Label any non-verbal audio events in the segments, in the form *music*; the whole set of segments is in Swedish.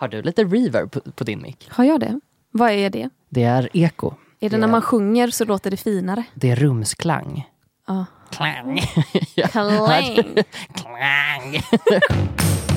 Har du lite reverb på, på din mick? Har jag det? Vad är det? Det är eko. Är det när man sjunger så låter det finare? Det är rumsklang. Ja. Klang. Klang. *laughs* Klang. *laughs*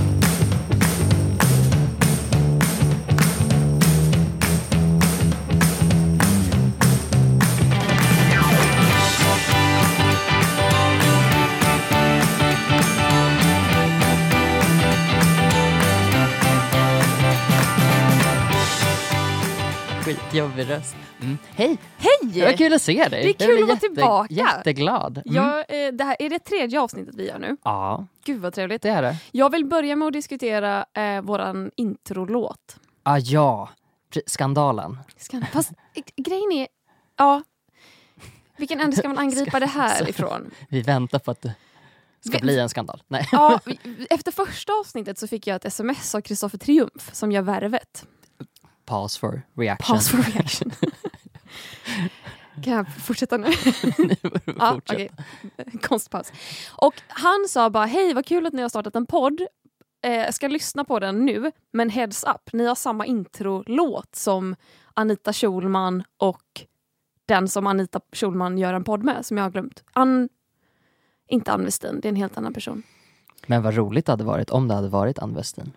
Skitjobbig röst. Mm. Hej! Hej! Vad kul att se dig. Det är kul att vara tillbaka. Jätteglad. Mm. Jag, eh, det här är det tredje avsnittet vi gör nu. Ja, Gud vad trevligt. det är det. Jag vill börja med att diskutera eh, våran introlåt. Ah, ja, skandalen. Ska, fast eh, grejen är, ja, vilken ände ska man angripa det här ifrån? Vi väntar på att det ska Vi- bli en skandal. Nej. Ja, *laughs* efter första avsnittet så fick jag ett sms av Kristoffer Triumf som gör värvet. Pause for reaction. Pass for *laughs* reaction. kan jag fortsätta nu? *laughs* Ja, okej. Konstpaus. Och han sa bara, hej vad kul att ni har startat en podd. Eh, jag ska lyssna på den nu, men heads up, ni har samma introlåt som Anita Schulman och den som Anita Schulman gör en podd med, som jag har glömt. Ann... Inte Ann Westin, det är en helt annan person. Men vad roligt det hade varit om det hade varit Ann Westin.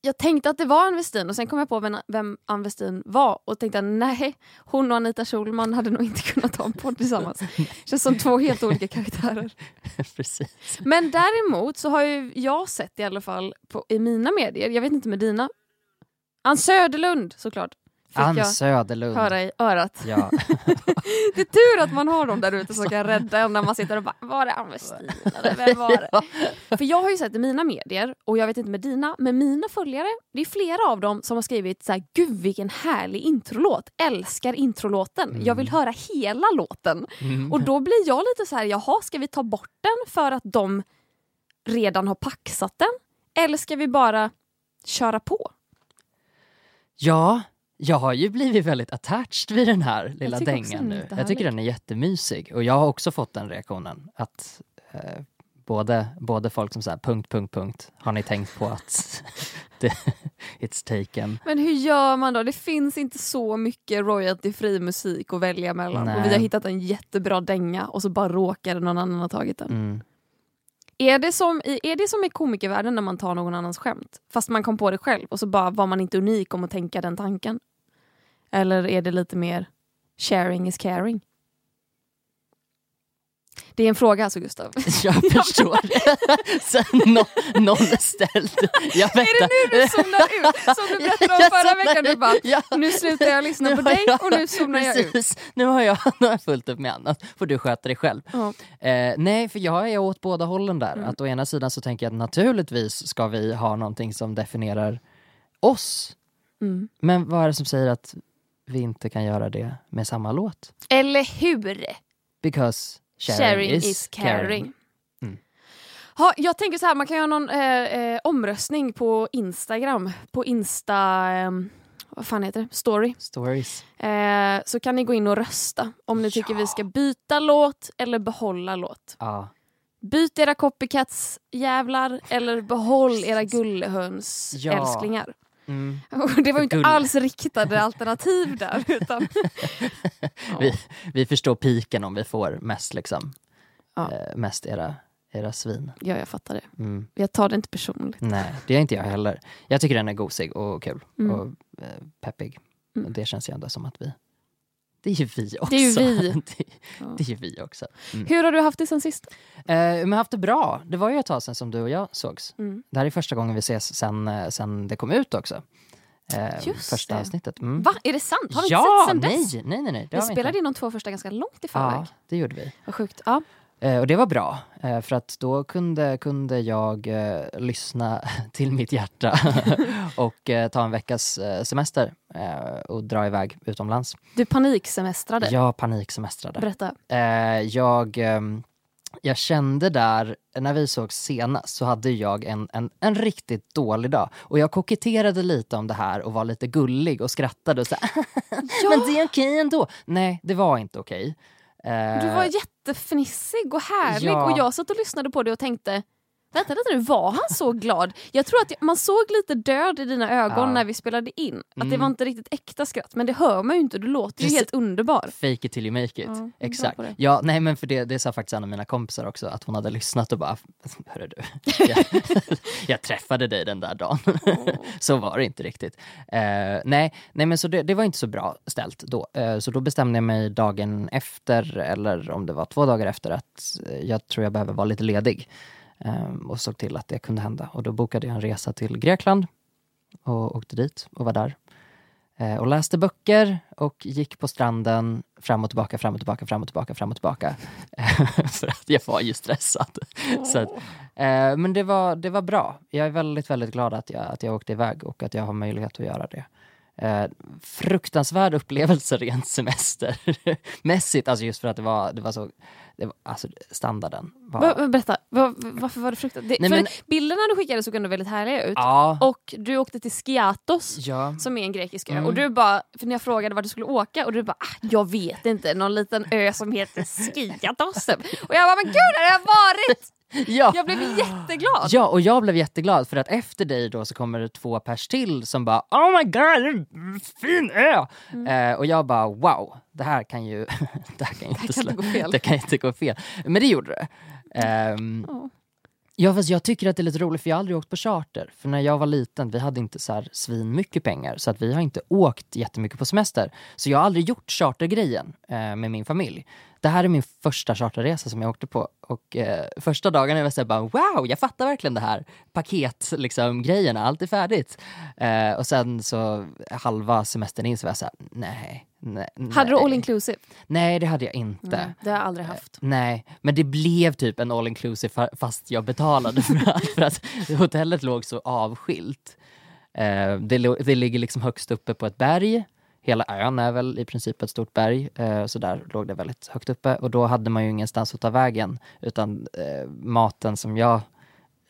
Jag tänkte att det var Ann Westin och sen kom jag på vem, vem Ann Westin var och tänkte nej, hon och Anita Schulman hade nog inte kunnat ha en podd tillsammans. Känns som två helt olika karaktärer. *laughs* Precis. Men däremot så har ju jag sett i alla fall på, i mina medier, jag vet inte med dina, Ann Söderlund såklart. Fick Ann jag Söderlund. höra i örat. Ja. *laughs* Det är tur att man har dem där ute som kan rädda en när man sitter och bara var det Ann Westin eller vem var det? *laughs* För jag har ju sett i mina medier, och jag vet inte med dina, men mina följare, det är flera av dem som har skrivit så här, gud vilken härlig introlåt, älskar introlåten, jag vill höra hela låten. Mm. Och då blir jag lite så här, jaha ska vi ta bort den för att de redan har paxat den? Eller ska vi bara köra på? ja, jag har ju blivit väldigt attached vid den här lilla dängan nu. Jag tycker den är jättemysig. Och jag har också fått den reaktionen att eh, både, både folk som säger punkt, punkt, punkt, har ni tänkt på att *laughs* det, it's taken? Men hur gör man då? Det finns inte så mycket royalty-fri musik att välja mellan. Och vi Nej. har hittat en jättebra dänga och så bara råkar någon annan ha tagit den. Mm. Är, det som, är det som i komikervärlden när man tar någon annans skämt? Fast man kom på det själv och så bara var man inte unik om att tänka den tanken? Eller är det lite mer sharing is caring? Det är en fråga alltså Gustav. *laughs* Jag förstår. *laughs* Sen nå, någon ställde... Jag Är det nu du zonar ut? Som du berättade om *laughs* förra veckan. Du bara, Ja. nu slutar jag lyssna på dig jag- och nu zonar jag ut. Nu har jag, nu har jag fullt upp med annat. Får du sköta dig själv. Ja. Eh, nej, för jag är åt båda hållen där. Mm. Att å ena sidan så tänker jag att naturligtvis ska vi ha någonting som definierar oss. Mm. Men vad är det som säger att vi inte kan göra det med samma låt? Eller hur? Because sharing, Sharing is, is caring. caring. Mm. Ha, jag tänker så här, man kan göra någon eh, eh, omröstning på Instagram. På Insta... Eh, vad fan heter det? Story. Stories. Eh, så kan ni gå in och rösta om ni tycker vi ska byta låt eller behålla låt. Ja. Byt era copycats jävlar eller behåll era gullehöns Ja. älsklingar. Mm. Och det var inte alls riktade alternativ där. *laughs* Utan, Ja. *laughs* Vi, vi förstår piken om vi får mest liksom. Ja. Eh, mest era, era svin. ja, jag fattar det. Mm. Jag tar det inte personligt. Nej, det är inte jag heller. Jag tycker den är gosig och kul Mm. och eh, peppig. Mm. Det känns ju ändå som att vi... Det är ju vi också. Det är ju vi. det, *laughs* det är ju vi också. Mm. Hur har du haft det sen sist? Eh, men haft det bra. Det var ju ett tag sedan som du och jag sågs. Mm. Det här är första gången vi ses sen, eh, sen det kom ut också. Eh, Just första det. avsnittet. Mm. Va? Är det sant? Har vi ja, inte sett sen dess? nej, nej, nej, nej. Det Vi spelade inte. in de två första ganska långt i förväg. Ja, det gjorde vi. Vad sjukt. Ja. Eh, och det var bra, eh, för att då kunde, kunde jag eh, lyssna *laughs* till mitt hjärta *laughs* och ta en veckas semester och dra iväg utomlands. Du paniksemestrade. Jag paniksemestrade. Berätta. Eh, jag, ehm, jag kände där, när vi såg senast så hade jag en, en, en riktigt dålig dag. Och jag koketterade lite om det här och var lite gullig och skrattade och så här, *laughs* men det är okej ändå. Nej, det var inte okej. Eh, Du var jättefnissig och härlig ja. och jag satt och lyssnade på det och tänkte Vänta lite nu, var han så glad? Jag tror att man såg lite död i dina ögon Ja. när vi spelade in. Att det Mm. var inte riktigt äkta skratt, men det hör man ju inte. Du låter ju Precis. helt underbar. Fake it till you make it. Ja, Exakt. det. Ja, nej men för det, det sa faktiskt en av mina kompisar också, att hon hade lyssnat och bara, *laughs* hörru du, *laughs* jag, *laughs* jag träffade dig den där dagen. så var det inte riktigt. Eh, nej, nej men så det, det var inte så bra ställt då. Eh, så då bestämde jag mig dagen efter, eller om det var två dagar efter, att eh, jag tror jag behöver vara lite ledig. Eh, och såg till att det kunde hända. Och då bokade jag en resa till Grekland och åkte dit och var där. Eh, och läste böcker och gick på stranden fram och tillbaka, fram och tillbaka, fram och tillbaka, fram och tillbaka. *laughs* För att jag var ju stressad. Så att, eh, men det var, det var bra. Jag är väldigt, väldigt glad att jag, att jag åkte iväg och att jag har möjlighet att göra det. Eh, fruktansvärd upplevelse rent semestermässigt, *laughs* alltså just för att det var, det var så, det var, alltså standarden var... Va- va- Berätta, va- varför var det fruktansvärt? Det- men- Bilderna du skickade såg ändå väldigt härliga ut. Ja, Och du åkte till Skiathos. ja. Som är en grekisk ö. Mm. Och du bara, för när jag frågade vart du skulle åka och du bara, ah, jag vet inte, någon liten ö som heter Skiathos. typ. och jag bara, men gud har jag varit? *laughs* ja. Jag blev jätteglad. Ja, och jag blev jätteglad för att efter dig då så kommer det två pers till som bara Oh my god, det fin ö! Mm. Eh, och jag bara wow, det här kan ju *laughs* det här kan ju inte, kan inte gå fel. Det kan inte gå fel. Men det gjorde det. Ehm, Ja. Ja fast jag tycker att det är lite roligt för jag har aldrig åkt på charter. För när jag var liten, vi hade inte så här svin mycket pengar så att vi har inte åkt jättemycket på semester. Så jag har aldrig gjort chartergrejen eh, med min familj. Det här är min första charterresa som jag åkte på och eh, första dagen var jag bara wow, jag fattar verkligen det här paket liksom grejerna, allt är färdigt. Eh, och sen så halva semestern in så var jag så här, nej, nej. Hade du all inclusive? Nej det hade jag inte. Nej, det har jag aldrig haft. Nej, men det blev typ en all inclusive fa- fast jag betalade för att, för att hotellet låg så avskilt. Eh, det ligger liksom högst uppe på ett berg. Hela ön är väl i princip ett stort berg, eh, så där låg det väldigt högt uppe. Och då hade man ju ingenstans att ta vägen, utan eh, maten som jag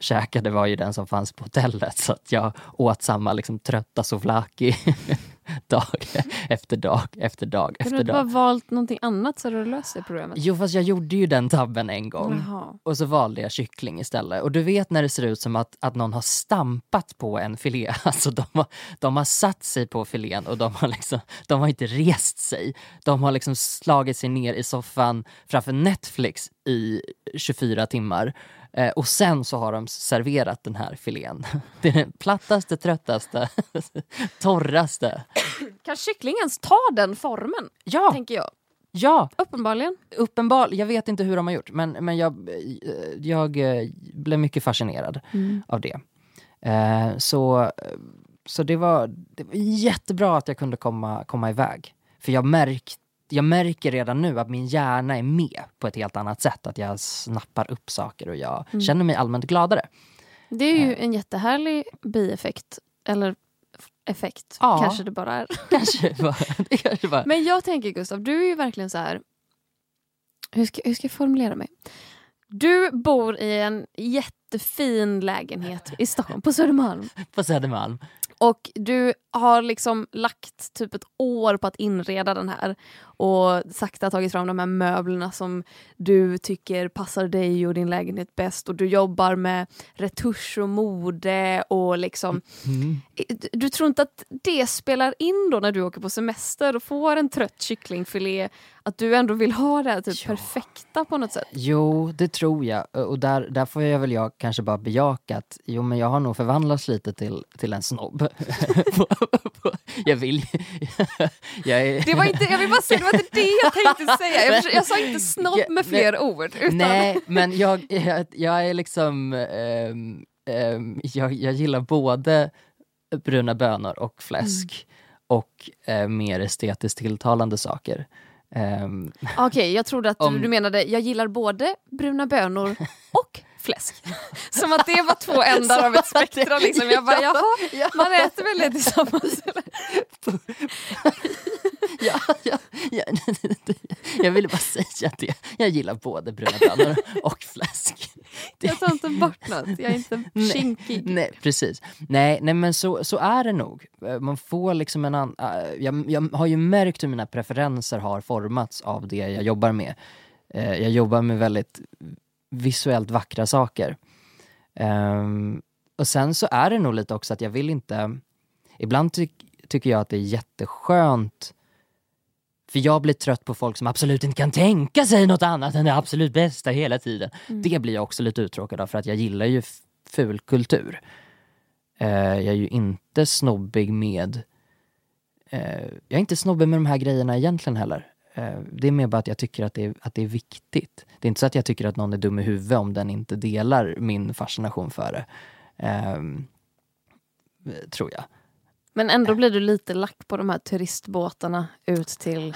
käkade var ju den som fanns på hotellet. Så att jag åt samma liksom, trötta souvlaki *laughs* *laughs* dag efter dag efter dag du efter inte bara dag. valt någonting annat så hade du löst det problemet? Jo fast jag gjorde ju den tabben en gång. Jaha. Och så valde jag kyckling istället. Och du vet när det ser ut som att, att någon har stampat på en filé. *laughs* Alltså de har, de har satt sig på filén och de har, liksom, de har inte rest sig. De har liksom slagit sig ner i soffan framför Netflix i 24 timmar. Eh, och sen så har de serverat den här filén. *laughs* Det är den plattaste, tröttaste, *laughs* torraste. Kan kyckling ens ta den formen? Ja, Tänker jag. ja! Uppenbarligen. Uppenbar, jag vet inte hur de har gjort men, men jag, eh, jag eh, blev mycket fascinerad av det. Eh, så så det, var, det var jättebra att jag kunde komma, komma iväg. För jag, märkt, jag märker redan nu att min hjärna är med på ett helt annat sätt. Att jag snappar upp saker och jag känner mig allmänt gladare. Det är ju en jättehärlig bieffekt. Eller effekt, Ja. kanske det bara är. *laughs* Kanske bara, *laughs* det kanske bara Men jag tänker Gustav, du är ju verkligen så här. Hur ska, hur ska jag formulera mig? Du bor i en jättefin lägenhet i Stockholm, på Södermalm. *laughs* på Södermalm. Och du har liksom lagt typ ett år på att inreda den här och sakta tagit fram de här möblerna som du tycker passar dig och din lägenhet bäst och du jobbar med retusch och mode och liksom Mm. du, tror inte att det spelar in då när du åker på semester och får en trött kycklingfilé att du ändå vill ha det här typ Ja. perfekta på något sätt? Jo, det tror jag. Och där, där får jag väl jag kanske bara bejaka att jo, men jag har nog förvandlats lite till, till en snobb. *laughs* jag vill jag är, Det var inte, jag vill bara säga, det var inte det jag tänkte säga. Jag, sa inte snobb med fler ord. Utan, Nej, men jag, jag, jag är liksom... ehm, ehm, jag, jag gillar både bruna bönor och fläsk. Och eh, mer estetiskt tilltalande saker. Ehm, Okej, jag trodde att Om- du menade jag gillar både bruna bönor och fläsk. *laughs* Som att det var två ändar av ett spektra. Liksom. Jag bara, *laughs* jaha, ja, man äter väl det tillsammans? *laughs* ja, ja, ja, jag ville bara säga det. Jag gillar både bruna bönor och fläsk. Jag tar inte bort något, jag är inte Nej. kinkig. Nej, precis. Nej, nej men så, så är det nog. Man får liksom en annan... äh, jag, jag har ju märkt hur mina preferenser har formats av det jag jobbar med. Eh, Jag jobbar med väldigt visuellt vackra saker. Ehm, och sen så är det nog lite också att jag vill inte, ibland ty tycker jag att det är jätteskönt för jag blir trött på folk som absolut inte kan tänka sig något annat än det absolut bästa hela tiden. Mm. Det blir jag också lite uttråkad av för att jag gillar ju ful kultur. Eh, jag är ju inte snobbig med eh, Jag är inte snobbig med de här grejerna egentligen heller. Eh, det är mer bara att jag tycker att det, är, att det är viktigt. Det är inte så att jag tycker att någon är dum i huvudet om den inte delar min fascination för det. Ehm, tror jag. Men ändå blir du lite lack på de här turistbåtarna ut till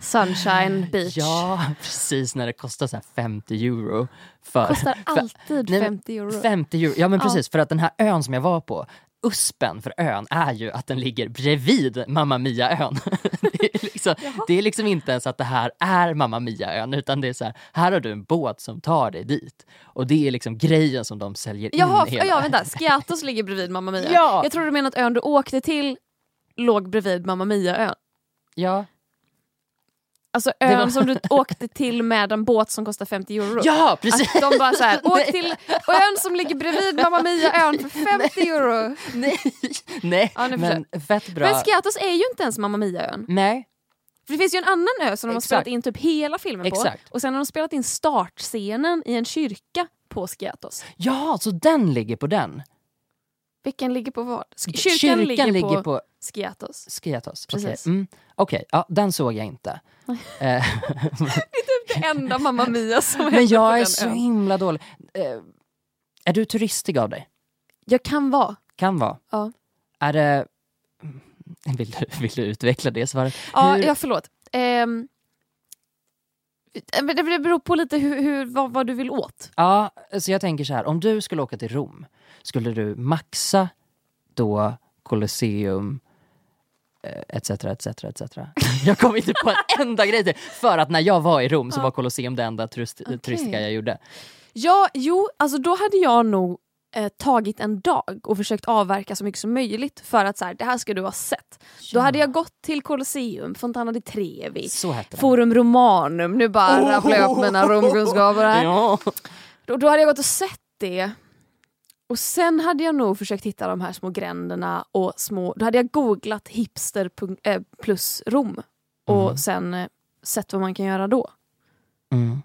Sunshine *laughs* Beach. Ja, precis när det kostar så här 50 euro. För, Kostar för- alltid Nej, men 50 euro. 50 euro, ja men Ja. precis för att den här ön som jag var på USPen för ön är ju att den ligger bredvid Mamma Mia-ön. *laughs* Det, liksom, det är liksom inte ens att det här är Mamma Mia-ön utan det är så här, här har du en båt som tar dig dit. Och det är liksom grejen som de säljer Jaha, in hela. ja vänta, Skiatos ligger bredvid Mamma Mia. Ja. Jag tror du menar att ön du åkte till låg bredvid Mamma Mia-ön. Ja, Alltså ön var- som du åkte till med en båt som kostar 50 euro. ja precis! Att de bara såhär, *laughs* åk Nej. till ön som ligger bredvid Mamma Mia-ön för *laughs* 50 euro. Nej, nej Ja, men fett bra. Men Skiatos är ju inte ens Mamma Mia-ön. Nej, För det finns ju en annan ö som de har Exakt. spelat in typ hela filmen Exakt. på. Och sen har de spelat in startscenen i en kyrka på Skiatos. ja så den ligger på den. Vilken ligger på vad? Sk- Kyrkan, ligger, på, Skiatos. Skiatos. Okej, Precis. mm. Okej, ja, den såg jag inte. *laughs* Eh, Det enda Mamma Mia som Men på jag är så ön. himla dålig. Eh, är du turistig av dig? Jag kan vara. Kan vara. Ja. Är det... Vill du, vill du utveckla det svaret? Ja, Hur- ja förlåt. Men det det beror på lite hur, hur, vad, vad du vill åt. Ja, så jag tänker så här, om du skulle åka till Rom, skulle du maxa då Colosseum eh, etc, etc, etc. Jag kom inte på en *laughs* enda grej till, för att när jag var i Rom så var Colosseum det enda turist, Okej. turistiska jag gjorde. Ja, jo, alltså då hade jag nog eh, tagit en dag och försökt avverka så mycket som möjligt för att så här, det här ska du ha sett. Då hade jag gått till Colosseum, Fontana di Trevi. Forum Romanum, nu bara Oh! rabblar jag upp mina romkunskaper här. Ja. Då, då hade jag gått och sett det. Och sen hade jag nog försökt hitta de här små gränderna och små... Då hade jag googlat hipster eh, plus Rom och Mm. sen eh, sett vad man kan göra då. Mm.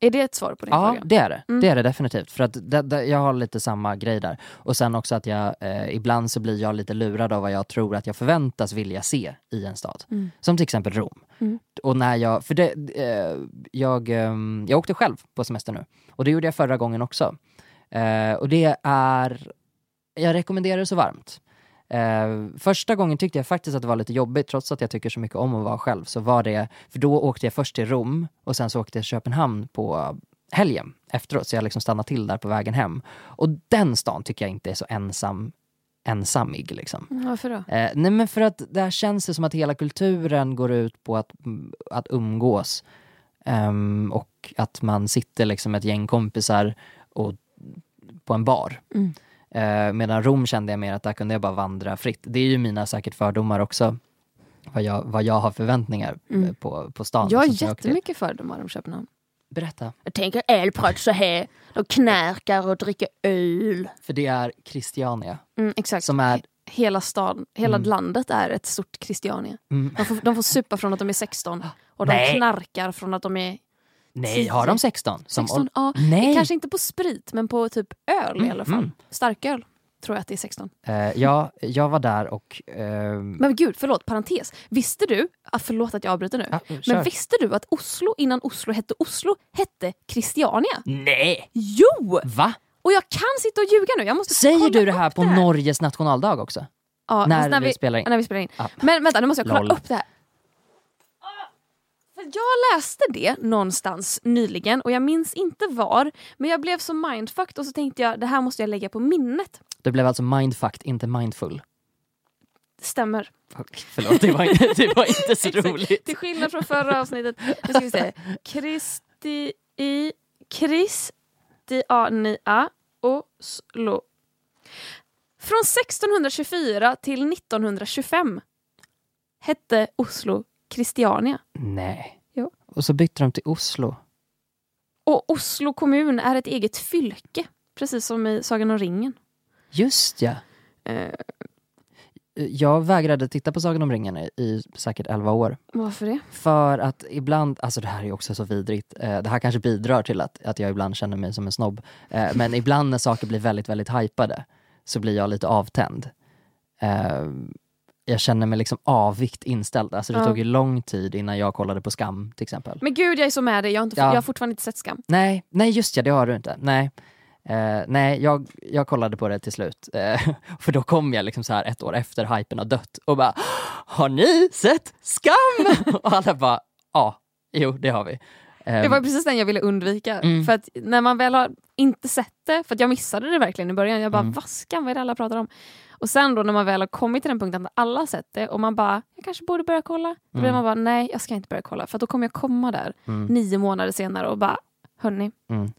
Är det ett svar på din Ja, fråga? det är det. Mm. Det är det definitivt. För att det, det, jag har lite samma grej där. Och sen också att jag, eh, ibland så blir jag lite lurad av vad jag tror att jag förväntas vilja se i en stad. Mm. Som till exempel Rom. Mm. Och när jag, för det, eh, jag, ehm, jag åkte själv på semester nu. Och det gjorde jag förra gången också. Eh, och det är, jag rekommenderar det så varmt. Eh, första gången tyckte jag faktiskt att det var lite jobbigt, trots att jag tycker så mycket om att vara själv. Så var det, för då åkte jag först till Rom och sen så åkte jag till Köpenhamn på helgen efteråt, så jag liksom stannade till där på vägen hem. Och den stan tycker jag inte är så ensam, ensamig liksom. Mm, Varför då? Eh, nej men för att där känns det som att hela kulturen går ut på att, att umgås. Ehm, och att man sitter liksom ett gäng kompisar och, på en bar. Mm. Eh, medan Rom kände jag mer att där kunde jag bara vandra fritt. Det är ju mina säkert fördomar också. Vad jag, vad jag har förväntningar Mm. eh, på, på stan. Jag har liksom, jättemycket fördomar om Köpenhamn. Berätta. Jag tänker ölprat så här, de knarkar och dricker öl. För det är Christiania Mm, exakt. som är... Hela staden, hela Mm. landet är ett stort Christiania. Mm, De får, de får supa från att de är 16 *gasps* och de Nej. knarkar från att de är nej, har de 16? Som 16. Ja, Nej! Kanske inte på sprit men på typ öl i Mm, alla fall. mm. Starköl tror jag att det är 16. Eh, ja, jag var där och... ehm, Men gud, förlåt, parentes. Visste du, ah, förlåt att jag avbryter nu, ja, men visste du att Oslo innan Oslo hette Oslo hette Christiania? Nej! Jo! Va? Och jag kan sitta och ljuga nu. Jag måste Säger du det här på det här. Norges nationaldag också? Ja, när, fast vi, spelar in? när vi spelar in. Ja. Men vänta, nu måste jag kolla Lol. upp det här. Jag läste det någonstans nyligen och jag minns inte var, men jag blev så mindfucked och så tänkte jag det här måste jag lägga på minnet. Du blev alltså mindfucked, inte mindful. Stämmer. Förlåt, det var inte, det var inte så *laughs* roligt. Till skillnad från förra avsnittet. Nu ska vi se. Kristi i Kristiania Oslo. Från 1624 till 1925 hette Oslo Christiania. Nej. Jo. Och så bytte de till Oslo. Och Oslo kommun är ett eget fylke precis som i Sagan om ringen. Just ja. Eh, Jag vägrade titta på Sagan om ringen i, säkert 11 år. varför det? För att ibland, alltså det här är också så vidrigt, eh, det här kanske bidrar till att, att jag ibland känner mig som en snobb. Eh, men ibland när saker blir väldigt, väldigt hypade så blir jag lite avtänd. Jag känner mig liksom avvikt inställd. Alltså det Ja. tog ju lång tid innan jag kollade på Skam till exempel. Men gud jag är så med dig, jag har, inte, Ja. jag har fortfarande inte sett Skam. Nej, nej just ja, det har du inte. Nej, Eh, nej jag, jag kollade på det till slut. Eh, *laughs* för då kom jag liksom så här ett år efter hypen har dött och bara Har ni sett Skam? *laughs* och alla bara Ja, jo det har vi. Det var precis den jag ville undvika. Mm. För att när man väl har inte sett det, för att jag missade det verkligen i början, jag bara Mm. vad skam, vad är det alla pratar om? Och sen då när man väl har kommit till den punkten att alla har sett det och man bara, jag kanske borde börja kolla. Då blir Mm. man bara, nej jag ska inte börja kolla för då kommer jag komma där mm, nio månader senare och bara, hörni, mm.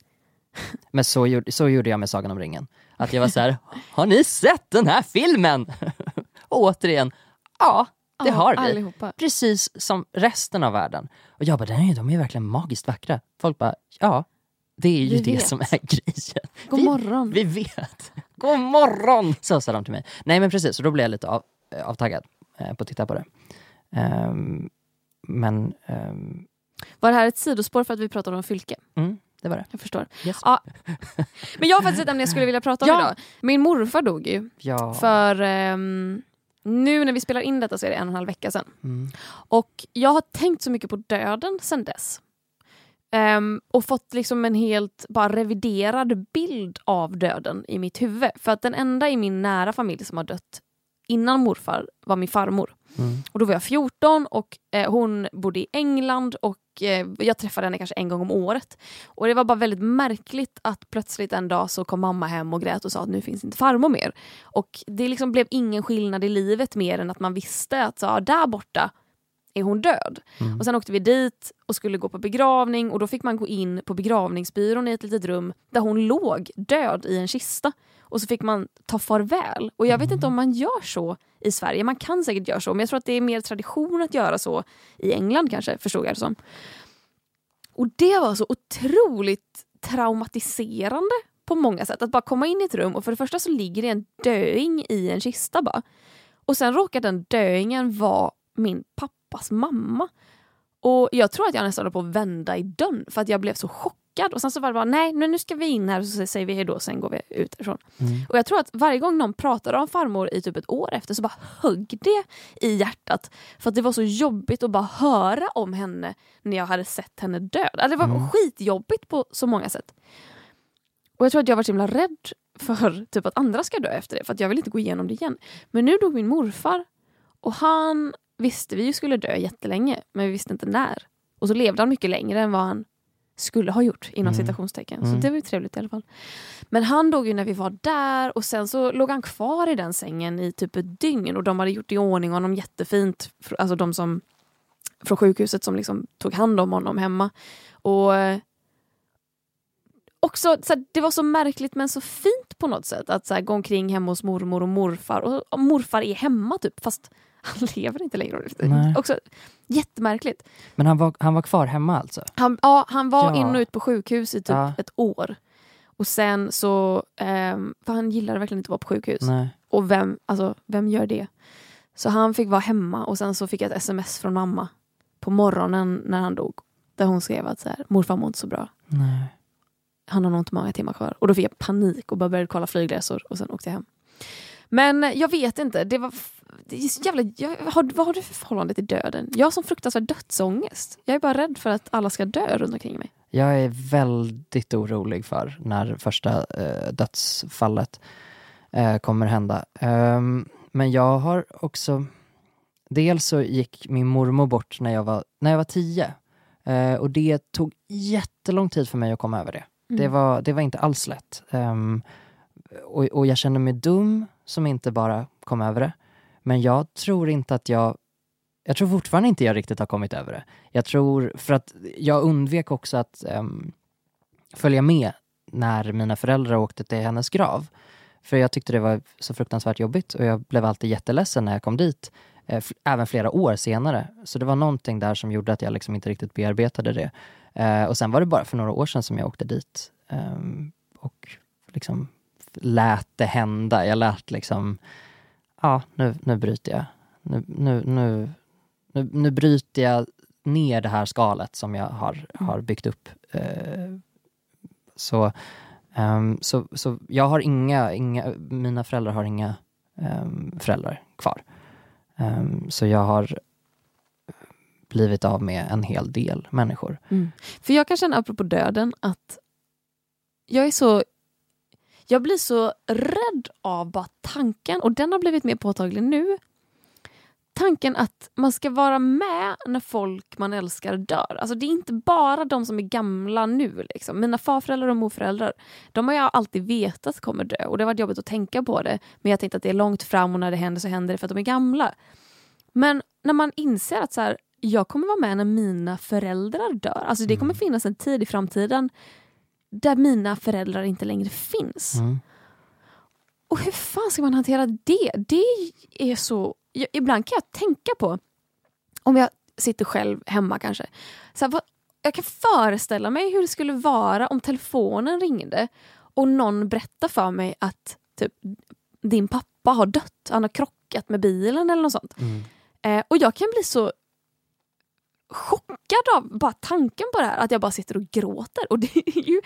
Men så gjorde, så gjorde jag med Sagan om ringen. Att jag var så här, har ni sett den här filmen? *laughs* och återigen, ja det har vi. allihopa. Precis som resten av världen. Och jag bara, "Nej, de är verkligen magiskt vackra. Folk bara, ja det är ju Vi det vet. som är *laughs* grejen. God vi, morgon. Vi vet. God morgon! Så sa de till mig. Nej men precis, och då blev jag lite av, eh, avtaggad eh, på att titta på det. Ehm, men ehm, Var det här ett sidospår för att vi pratade om Fylke? mm, det var det. Jag förstår. Yes. Ja. *laughs* Men jag har faktiskt ett ämne jag skulle vilja prata om Ja. idag. Min morfar dog ju Ja. för ehm, nu när vi spelar in detta så är det en och en halv vecka sedan. Mm. Och jag har tänkt så mycket på döden sedan dess. Ehm, och fått liksom en helt bara reviderad bild av döden i mitt huvud. För att den enda i min nära familj som har dött innan morfar var min farmor. Mm. Och då var jag 14 och eh, hon bodde i England och eh, jag träffade henne kanske en gång om året. Och det var bara väldigt märkligt att plötsligt en dag så kom mamma hem och grät och sa att nu finns inte farmor mer. Och det liksom blev ingen skillnad i livet mer än att man visste att så, ja, där borta är hon död. Mm. Och sen åkte vi dit och skulle gå på begravning och då fick man gå in på begravningsbyrån i ett litet rum där hon låg död i en kista. Och så fick man ta farväl. Och jag vet inte om man gör så i Sverige. Man kan säkert göra så men jag tror att det är mer tradition att göra så i England kanske, förstod jag det som. Och det var så otroligt traumatiserande på många sätt. Att bara komma in i ett rum och för det första så ligger det en döing i en kista bara. Och sen råkar den döingen vara min pappas mamma. Och jag tror att jag nästan höll på att vända i dörren för att jag blev så chockad. Och sen så var det bara, nej nu ska vi in här och så säger vi hejdå och sen går vi ut därifrån. Mm. Och jag tror att varje gång någon pratade om farmor i typ ett år efter så bara högg det i hjärtat. För att det var så jobbigt att bara höra om henne när jag hade sett henne död. Alltså det var Mm. skitjobbigt på så många sätt. Och jag tror att jag var så himla rädd för typ att andra ska dö efter det för att jag vill inte gå igenom det igen. Men nu dog min morfar och han visste vi ju skulle dö jättelänge men vi visste inte när. Och så levde han mycket längre än vad han skulle ha gjort inom Mm. citationstecken. Mm. Så det var ju trevligt i alla fall. Men han dog ju när vi var där och sen så låg han kvar i den sängen i typ ett dygn och de hade gjort i ordning honom jättefint. Alltså de som från sjukhuset som liksom tog hand om honom hemma. Och också, så här, det var så märkligt men så fint på något sätt att så här, gå omkring hemma hos mormor och morfar och, och morfar är hemma typ fast han *laughs* lever inte längre. Nej. Också jättemärkligt. Men han var, han var kvar hemma alltså? Han, ja, han var Ja. in och ut på sjukhus i typ Ja. ett år. Och sen så, ehm, för han gillade verkligen inte att vara på sjukhus. Nej. Och vem, alltså, vem gör det? Så han fick vara hemma och sen så fick jag ett sms från mamma på morgonen när han dog. Där hon skrev att så här, morfar mår inte så bra. Nej. Han har nog inte många timmar kvar. Och då fick jag panik och bara började kolla flygresor och sen åkte jag hem. Men jag vet inte, det var det är så jävla, jag, har, vad har du för förhållande till döden? Jag har som fruktansvärd dödsångest. Jag är bara rädd för att alla ska dö runt omkring mig. Jag är väldigt orolig för när första eh, dödsfallet eh, kommer hända. Ehm, men jag har också... Dels så gick min mormor bort när jag var, när jag var tio. Eh, och det tog jättelång tid för mig att komma över det. Det, Mm. var, det var inte alls lätt. Ehm, och, och jag känner mig dum som inte bara kom över det. Men jag tror inte att jag... Jag tror fortfarande inte jag riktigt har kommit över det. Jag tror, för att jag undvek också att um, följa med när mina föräldrar åkte till hennes grav. För jag tyckte det var så fruktansvärt jobbigt och jag blev alltid jätteledsen när jag kom dit. Eh, f- även flera år senare. Så det var någonting där som gjorde att jag liksom inte riktigt bearbetade det. Eh, och sen var det bara för några år sedan som jag åkte dit. Ehm, och liksom lät det hända. Jag lät liksom, ja nu, nu bryter jag. Nu, nu, nu, nu, nu bryter jag ner det här skalet som jag har, har byggt upp. Eh, så, ehm, så, så jag har inga, inga, mina föräldrar har inga ehm, föräldrar kvar. Ehm, så jag har blivit av med en hel del människor. Mm. För jag kan känna, apropå döden, att jag är så... Jag blir så rädd av bara tanken, och den har blivit mer påtaglig nu. Tanken att man ska vara med när folk man älskar dör. Alltså det är inte bara de som är gamla nu. Liksom. Mina farföräldrar och morföräldrar, de har jag alltid vetat kommer dö. Och det har varit jobbigt att tänka på det. Men jag tänkte att det är långt fram och när det händer så händer det för att de är gamla. Men när man inser att så här, jag kommer vara med när mina föräldrar dör. Alltså det kommer finnas en tid i framtiden där mina föräldrar inte längre finns. Mm. Och hur fan ska man hantera det? Det är så... Jag, ibland kan jag tänka på, om jag sitter själv hemma kanske. Så här, vad, jag kan föreställa mig hur det skulle vara om telefonen ringde och någon berättar för mig att typ, din pappa har dött, han har krockat med bilen eller något sånt. Mm. Eh, och jag kan bli så chockad av bara tanken på det här, att jag bara sitter och gråter. Och det är ju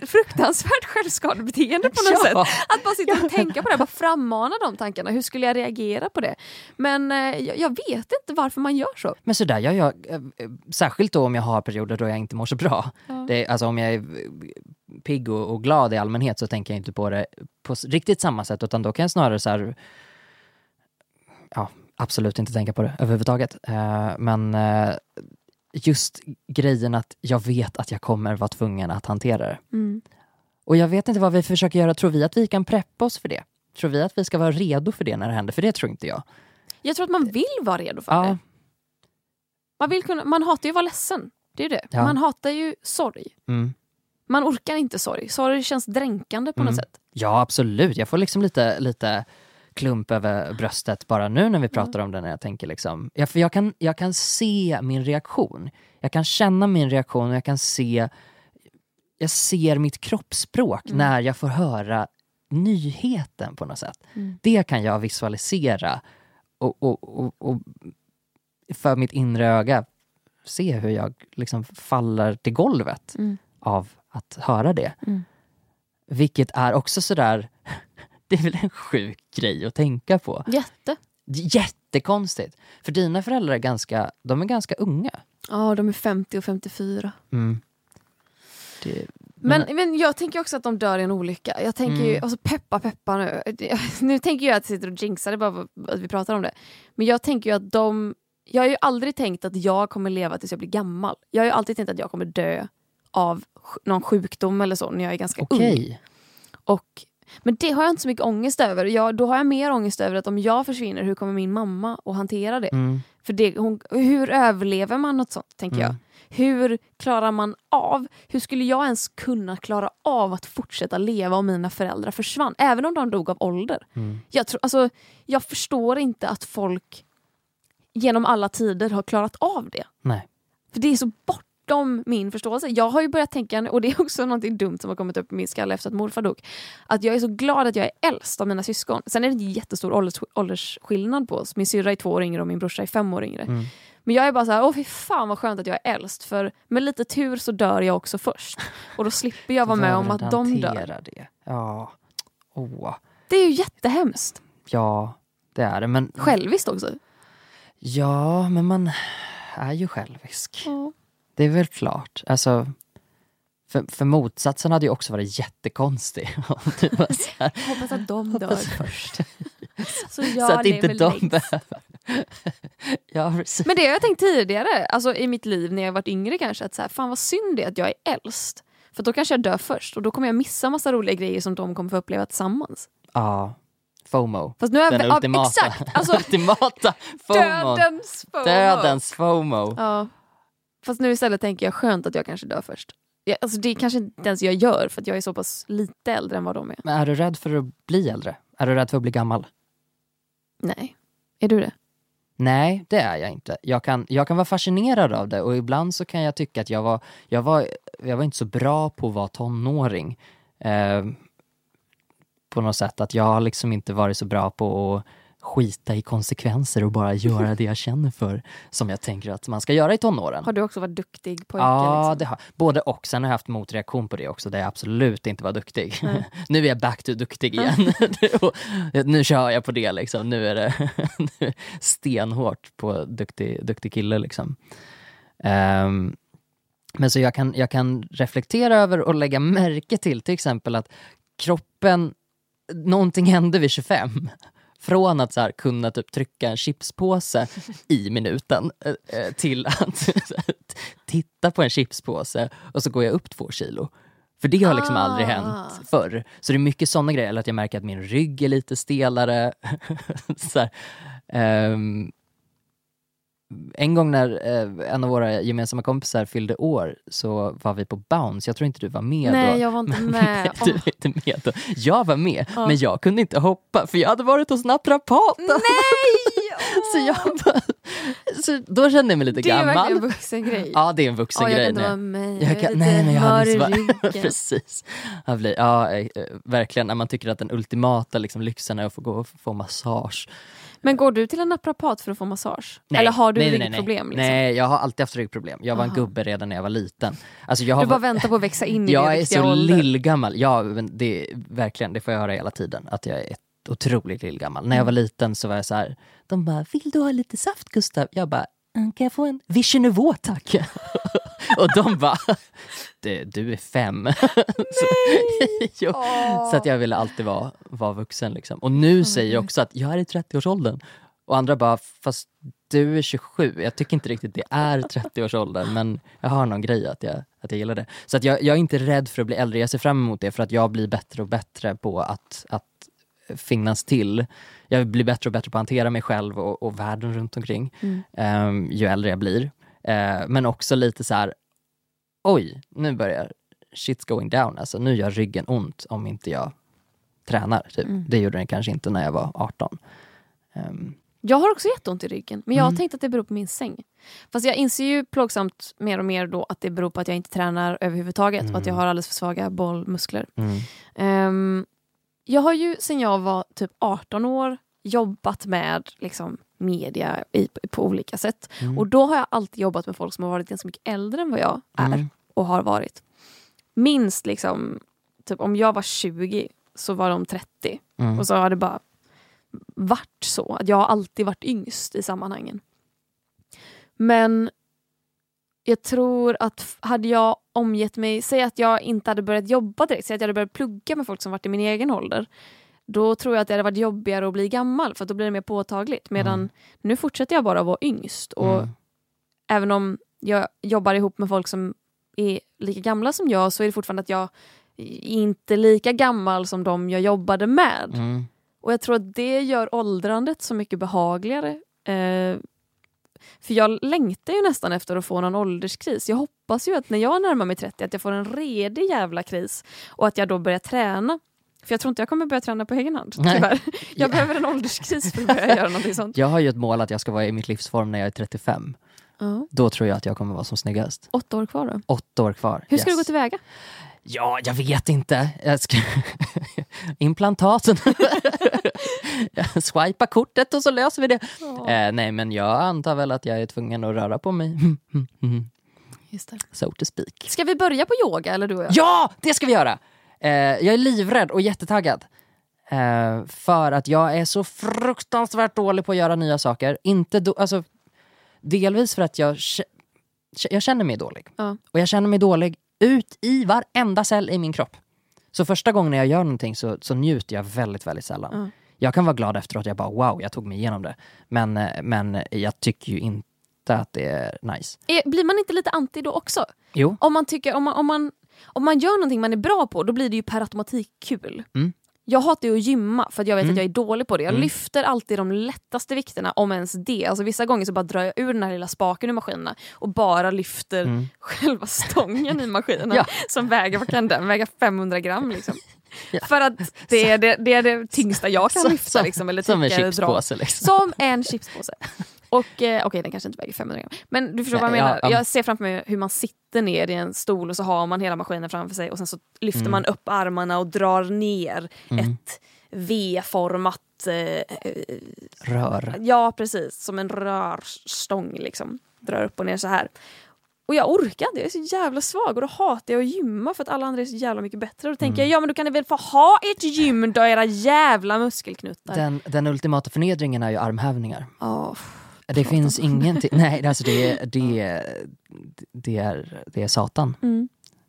ett fruktansvärt självskadebeteende på något Ja. sätt. Att bara sitta och tänka på det, bara frammana de tankarna. Hur skulle jag reagera på det? Men eh, jag, jag vet inte varför man gör så. Men sådär gör jag, eh, eh, särskilt då om jag har perioder då jag inte mår så bra. Ja. Det, alltså om jag är pigg och, och glad i allmänhet så tänker jag inte på det på riktigt samma sätt utan då kan jag snarare så här, ja, absolut inte tänka på det överhuvudtaget. Eh, men eh, just grejen att jag vet att jag kommer vara tvungen att hantera det. Mm. Och jag vet inte vad vi försöker göra, tror vi att vi kan preppa oss för det? Tror vi att vi ska vara redo för det när det händer? För det tror inte jag. Jag tror att man vill vara redo för Ja. det. Man, vill kunna, man hatar ju att vara ledsen. Det är det. Ja. Man hatar ju sorg. Mm. Man orkar inte sorg. Sorg känns dränkande på något Mm. sätt. Ja, absolut. Jag får liksom lite, lite klump över bröstet bara nu när vi pratar om det. När jag tänker liksom, ja, för jag, kan, jag kan se min reaktion. Jag kan känna min reaktion och jag kan se jag ser mitt kroppsspråk Mm. när jag får höra nyheten på något sätt. Mm. Det kan jag visualisera och, och, och, och för mitt inre öga se hur jag liksom faller till golvet Mm. av att höra det. Mm. Vilket är också sådär, det är väl en sjuk grej att tänka på. Jätte. Jättekonstigt. För dina föräldrar är ganska, de är ganska unga. Ja, de är 50 och 54. Mm. Det, Men, men jag tänker också att de dör i en olycka. Jag tänker ju, Mm. alltså peppa peppa nu. *laughs* Nu tänker jag att jag sitter och jinxar det bara för att vi pratar om det. Men jag tänker ju att de... Jag har ju aldrig tänkt att jag kommer leva tills jag blir gammal. Jag har ju alltid tänkt att jag kommer dö av någon sjukdom eller så när jag är ganska ung. Okej. Och, men det har jag inte så mycket ångest över. Jag, då har jag mer ångest över att om jag försvinner, hur kommer min mamma att hantera det? Mm. För det, hon, hur överlever man något sånt, tänker jag. Mm. Hur klarar man av, hur skulle jag ens kunna klara av att fortsätta leva om mina föräldrar försvann? Även om de dog av ålder. Mm. Jag, tror, alltså, jag förstår inte att folk genom alla tider har klarat av det. Nej. För det är så bortom min förståelse. Jag har ju börjat tänka, och det är också något dumt som har kommit upp i min skalle efter att morfar dog, att jag är så glad att jag är äldst av mina syskon. Sen är det jättestor ålders, åldersskillnad på oss. Min syrra är två år yngre och min brorsa är fem år yngre. Mm. Men jag är bara så här, åh fy fan vad skönt att jag är äldst för med lite tur så dör jag också först. Och då slipper jag *laughs* vara med om att de dör. Det. Ja. Åh. Det är ju jättehemskt. Ja, det är det. Men, Själviskt också. ja, men man är ju självisk. Ja. Det är väl klart. Alltså, för, för motsatsen hade ju också varit jättekonstig. *laughs* Hoppas att de dör först. *laughs* Så så att inte de längst. behöver... *laughs* ja. Men det har jag tänkt tidigare, alltså i mitt liv när jag varit yngre kanske, att så här, fan vad synd det är att jag är äldst. För då kanske jag dör först och då kommer jag missa massa roliga grejer som de kommer få uppleva tillsammans. Ja, FOMO. Fast nu är Den ultimata, Exakt! Alltså ultimata FOMO. dödens FOMO. Dödens FOMO. Ja. Fast nu istället tänker jag skönt att jag kanske dör först. Ja, alltså det kanske inte ens jag gör för att jag är så pass lite äldre än vad de är. Men är du rädd för att bli äldre? Är du rädd för att bli gammal? Nej. Är du det? Nej, det är jag inte. Jag kan, jag kan vara fascinerad av det och ibland så kan jag tycka att jag var, jag var, jag var inte så bra på att vara tonåring. Eh, på något sätt att jag har liksom inte varit så bra på att skita i konsekvenser och bara göra det jag känner för som jag tänker att man ska göra i tonåren. Har du också varit duktig pojke? Ja, liksom? det har, både och. Sen har jag haft motreaktion på det också där jag absolut inte var duktig. *laughs* nu är jag back to duktig igen. *laughs* Nu kör jag på det liksom. Nu är det *laughs* stenhårt på duktig, duktig kille liksom. Ehm, men så jag kan, jag kan reflektera över och lägga märke till till exempel att kroppen, någonting hände vid 25. Från att så här, kunna typ trycka en chipspåse i minuten eh, eh, till att *laughs* titta på en chipspåse och så går jag upp två kilo. För det har liksom aldrig Ah. hänt förr. Så det är mycket sådana grejer, eller att jag märker att min rygg är lite stelare. *laughs* så ehm, en gång när eh, en av våra gemensamma kompisar fyllde år så var vi på Bounce, jag tror inte du var med Nej, då. jag var inte med. *laughs* du var inte med då. Jag var med, Ja. men jag kunde inte hoppa för jag hade varit hos naprapaten. Nej! *laughs* Så, jag bara, så då kände jag mig lite det är verkligen gammal. en vuxen grej. Ja, det är en vuxen Ja, jag grej. kan nej. vara med. Jag kan, nej, men jag hade så-. *laughs* Precis. Jag blir, ja, eh, verkligen, när man tycker att den ultimata liksom, lyxen är att få gå och få massage. Men går du till en naprapat för att få massage? Nej, Eller har du nej, ryggproblem? Nej, Liksom? nej, jag har alltid haft ryggproblem. Jag var en gubbe redan när jag var liten. Alltså, jag har Du bara väntar på att växa in i jag är så ålder. lillgammal. Ja, men det, verkligen, det får jag höra hela tiden. Att jag är otroligt lillgammal. När jag var liten så var jag så här, de bara, vill du ha lite saft Gustav? Jag bara, "Mm, kan jag få en Vichy Nouveau tack? *laughs* och de bara, du, är fem. *laughs* så, *laughs* jo, så att jag ville alltid vara, vara vuxen liksom. Och nu säger jag också att jag är i 30-årsåldern. Och andra bara, fast du är 27. Jag tycker inte riktigt det är 30-årsåldern men jag har någon grej att jag, att jag gillar det. Så att jag, jag är inte rädd för att bli äldre. Jag ser fram emot det för att jag blir bättre och bättre på att, att finnas till. Jag blir bättre och bättre på att hantera mig själv och, och världen runt omkring Mm. ehm, ju äldre jag blir. Eh, men också lite så här, oj, nu börjar shit's going down. Alltså nu gör ryggen ont om inte jag tränar. Typ. Mm. Det gjorde den kanske inte när jag var 18. Ehm, Jag har också jätteont i ryggen, men jag har Mm. tänkt att det beror på min säng. Fast jag inser ju plågsamt mer och mer då att det beror på att jag inte tränar överhuvudtaget och att jag Mm. har alldeles för svaga bollmuskler. mm. Jag har ju sen jag var typ 18 år jobbat med liksom, media i, på olika sätt. Mm. Och då har jag alltid jobbat med folk som har varit ganska mycket äldre än vad jag är Mm. och har varit. Minst liksom, typ om jag var 20 så var de 30. Mm. Och så har det bara varit så. Att jag har alltid varit yngst i sammanhangen. Men jag tror att hade jag omgett mig, säg att jag inte hade börjat jobba direkt, säg att jag hade börjat plugga med folk som varit i min egen ålder. Då tror jag att det hade varit jobbigare att bli gammal för att då blir det mer påtagligt. Medan Mm. nu fortsätter jag bara vara yngst. Och Mm. även om jag jobbar ihop med folk som är lika gamla som jag så är det fortfarande att jag är inte lika gammal som de jag jobbade med. Mm. Och jag tror att det gör åldrandet så mycket behagligare. Eh, för jag längtar ju nästan efter att få någon ålderskris. Jag hoppas ju att när jag närmar mig 30 att jag får en redig jävla kris och att jag då börjar träna. För jag tror inte jag kommer börja träna på egen hand, tyvärr. Jag Ja. behöver en ålderskris för att börja göra *laughs* någonting sånt. Jag har ju ett mål att jag ska vara i mitt livsform när jag är 35. Ja. Då tror jag att jag kommer vara som sniggast. Åtta år kvar då. Åtta år kvar. Hur ska yes. du gå tillväga? Ja, jag vet inte. Jag ska... *laughs* Implantaten. *laughs* Swipa kortet och så löser vi det. Eh, nej, men jag antar väl att jag är tvungen att röra på mig. *laughs* Just det. so to speak. Ska vi börja på yoga eller du och jag? Ja, det ska vi göra! Eh, jag är livrädd och jättetaggad. Eh, för att jag är så fruktansvärt dålig på att göra nya saker. Inte do- alltså, delvis för att jag, kä- jag känner mig dålig. Ja. Och jag känner mig dålig ut i varenda cell i min kropp. Så första gången jag gör någonting så, så njuter jag väldigt, väldigt sällan. Ja. Jag kan vara glad efteråt, jag bara wow, jag tog mig igenom det. Men, eh, men jag tycker ju inte att det är nice. Är, blir man inte lite anti då också? Jo. Om man, tycker, om, man, om, man, om man gör någonting man är bra på, då blir det ju per automatik kul. Mm. Jag hatar ju att gymma för att jag vet Mm. att jag är dålig på det. Jag Mm. lyfter alltid de lättaste vikterna, om ens det. Alltså vissa gånger så bara drar jag ur den här lilla spaken ur maskinerna och bara lyfter Mm. själva stången i maskinerna *laughs* Ja. som väger, vad kan den väga? 500 gram liksom. *laughs* Ja. För att det är det, det är det tyngsta jag kan *laughs* Som- lyfta som- liksom, eller Som en chipspåse liksom. Som en chipspåse. Och eh, okej, den kanske inte väger 500 gram. Men du förstår Nej, vad jag ja, menar. ja. Jag ser framför mig hur man sitter ner i en stol och så har man hela maskinen framför sig och sen så lyfter Mm. man upp armarna och drar ner Mm. ett V-format eh, Rör. Ja, precis. Som en rörstång liksom. Drar upp och ner så här. Och jag orkar inte, jag är så jävla svag och då hatar jag att gymma för att alla andra är så jävla mycket bättre. Och då tänker Mm. jag, ja men då kan ni väl få ha ett gym då era jävla muskelknuttar. Den, den ultimata förnedringen är ju armhävningar. Åh, Det finns ingenting, *laughs* nej alltså det, är- det, det, är, det är satan mm,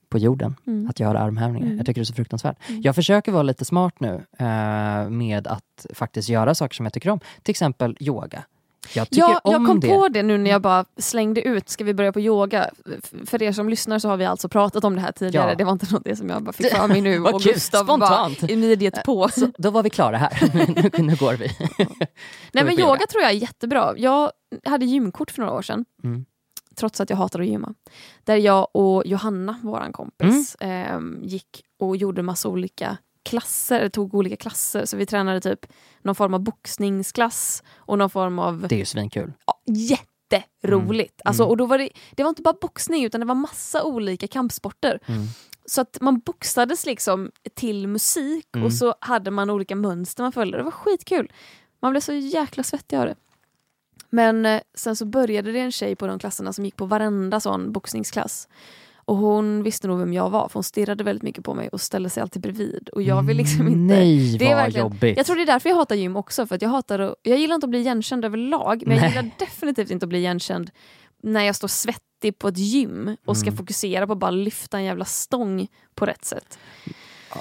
på jorden mm. att göra armhävningar. Mm. Jag tycker det är så fruktansvärt. Mm. Jag försöker vara lite smart nu eh, med att faktiskt göra saker som jag tycker om. Till exempel yoga. Jag tycker Ja, om jag kom det. på det nu när jag bara slängde ut, ska vi börja på yoga? För er som lyssnar så har vi alltså pratat om det här tidigare, Ja. det var inte något som jag bara fick för mig nu *laughs* och kul, Gustav bara spontant. immediate på. Så, då var vi klara här. *laughs* nu, nu går vi. *laughs* Nej men yoga tror jag är jättebra. Jag hade gymkort för några år sedan. Mm. trots att jag hatar att gymma. Där jag och Johanna, vår kompis, ehm, gick och gjorde massa olika klasser, tog olika klasser. Så vi tränade typ någon form av boxningsklass och någon form av Det är ju svinkul. ja, jätteroligt. Alltså, Mm. och då var det, det var inte bara boxning utan det var massa olika kampsporter. Mm. Så att man boxades liksom till musik Mm. och så hade man olika mönster man följde. Det var skitkul. Man blev så jäkla svettig av det. Men eh, sen så började det en tjej på de klasserna som gick på varenda sån boxningsklass. Och hon visste nog vem jag var för hon stirrade väldigt mycket på mig och ställde sig alltid bredvid. Och jag vill liksom inte... Nej Det är vad jobbigt. Jag tror det är därför jag hatar gym också. För att jag, hatar att, jag gillar inte att bli igenkänd överlag men jag Nej. gillar definitivt inte att bli igenkänd när jag står svettig på ett gym och ska Mm. fokusera på att bara lyfta en jävla stång på rätt sätt.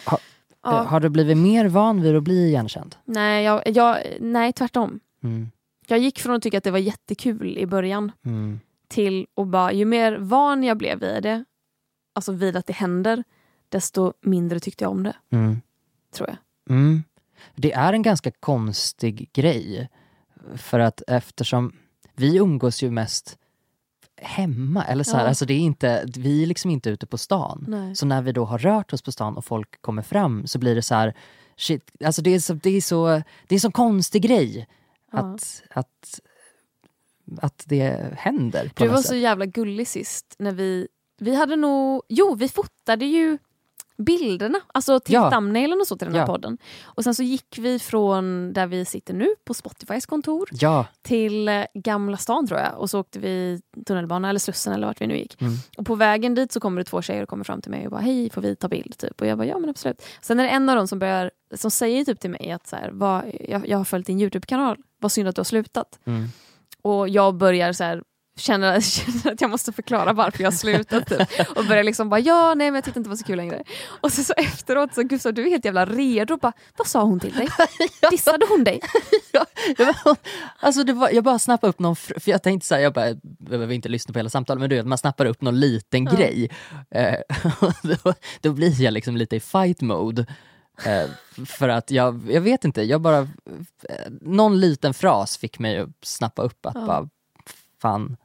Ha, Ja. Har du blivit mer van vid att bli igenkänd? Nej, jag, jag, nej, tvärtom. Mm. Jag gick från att tycka att det var jättekul i början Mm. till att bara, ju mer van jag blev vid det, alltså vid att det händer, desto mindre tyckte jag om det, Mm. tror jag. Mm. Det är en ganska konstig grej. För att eftersom vi umgås ju mest hemma, eller så här, Ja. alltså det är inte, vi är liksom inte ute på stan. Nej. Så när vi då har rört oss på stan och folk kommer fram så blir det så här, shit, alltså det är så, det är så, det är sån konstig grej Ja. att, att, att det händer Du var sätt. så jävla gullig sist när vi, vi hade nog, jo vi fotade ju bilderna, alltså till Ja. thumbnailen och så till den här Ja. podden. Och sen så gick vi från där vi sitter nu på Spotifys kontor Ja, till eh, Gamla stan tror jag och så åkte vi tunnelbana eller Slussen eller vart vi nu gick. mm. Och på vägen dit så kommer det två tjejer och kommer fram till mig och bara hej får vi ta bild typ? Och jag bara ja men absolut. Sen är det en av dem som börjar, som säger typ till mig att så här, vad, jag, jag har följt din Youtube-kanal, vad synd att du har slutat. Mm. Och jag börjar så här känner, *laughs* känner att jag måste förklara varför jag har slutat typ. Och börjar liksom bara ja nej men jag tyckte inte det var så kul längre. Och så, så efteråt så Gustav du är helt jävla redo. Bara, vad sa hon till dig? *laughs* Dissade hon dig? *laughs* Jag bara- alltså det var, jag bara snappade upp någon, för jag tänkte så här, jag bara, jag behöver inte lyssna på hela samtalet, men du vet, man snappar upp någon liten Ja. grej. Eh, då, då blir jag liksom lite i fight mode. Eh, för att jag, jag vet inte, jag bara, eh, någon liten fras fick mig att snappa upp att Ja. bara, fan,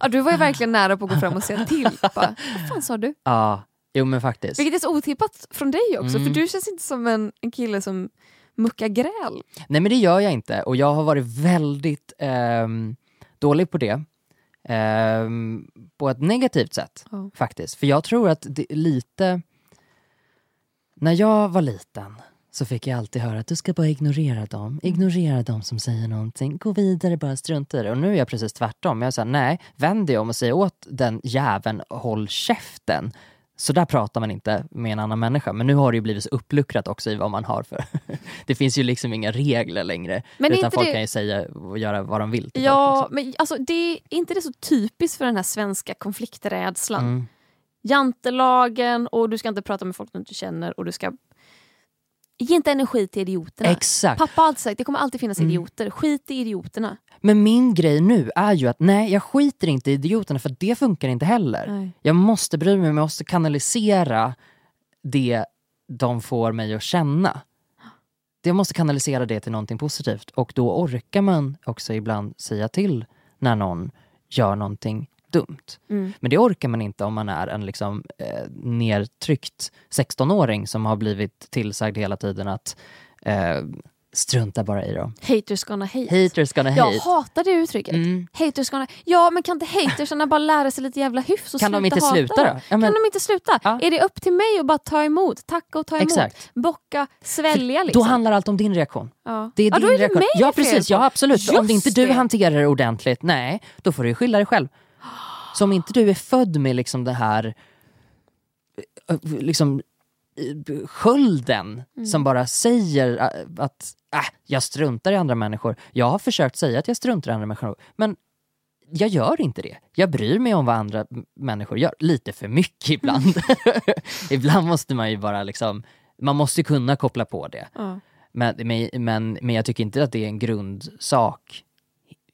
Ja, du var ju verkligen nära på att gå fram och säga till. *laughs* Bara, vad fan sa du? ja, jo men faktiskt. Vilket är så otippat från dig också, Mm. för du känns inte som en, en kille som muckar gräl. Nej men det gör jag inte och jag har varit väldigt ehm, dålig på det. Ehm, på ett negativt sätt Ja. faktiskt. För jag tror att det är lite... När jag var liten så fick jag alltid höra att du ska bara ignorera dem. Ignorera dem som säger någonting. Gå vidare, bara strunta i det. Och nu är jag precis tvärtom. Jag säger nej, vänd dig om och säg åt den jäveln, håll käften. Så där pratar man inte med en annan människa. Men nu har det ju blivit så uppluckrat också i vad man har för... *laughs* det finns ju liksom inga regler längre. Men utan folk det- kan ju säga och göra vad de vill. Ja, men alltså, det är inte det så typiskt för den här svenska konflikträdslan? mm. Jantelagen och du ska inte prata med folk du inte känner och du ska... Ge inte energi till idioterna. Exakt. Pappa har alltid sagt det kommer alltid finnas Mm. idioter. Skit i idioterna. Men min grej nu är ju att nej, jag skiter inte i idioterna för det funkar inte heller. Nej. Jag måste bry mig, jag måste kanalisera det de får mig att känna. Jag måste kanalisera det till någonting positivt och då orkar man också ibland säga till när någon gör någonting dumt. Mm. Men det orkar man inte om man är en liksom, eh, nedtryckt 16-åring som har blivit tillsagd hela tiden att eh, strunta bara i dem. Haters gonna hate. Haters gonna Jag hate. hatar det uttrycket. Mm. Haters gonna... Ja men kan inte hatersarna bara lära sig lite jävla hyfs och Kan de sluta inte hata sluta då? Ja, men, Kan de inte sluta? Ja. Är det upp till mig att bara ta emot, tacka och ta emot, Exakt. bocka, svälja Då liksom? handlar allt om din reaktion. ja. Det är ja, din då är det reaktion. mig ja det precis, ja absolut. om Just inte du det. hanterar det ordentligt, nej, då får du skylla dig själv. Så om inte du är född med liksom det här eh, liksom skölden Mm. som bara säger eh, att äh, jag struntar i andra människor. Jag har försökt säga att jag struntar i andra människor, men jag gör inte det. Jag bryr mig om vad andra människor gör. Lite för mycket ibland. *laughs* ibland måste man ju bara liksom, man måste kunna koppla på det. Ja. Men, men, men, jag tycker inte att det är en grundsak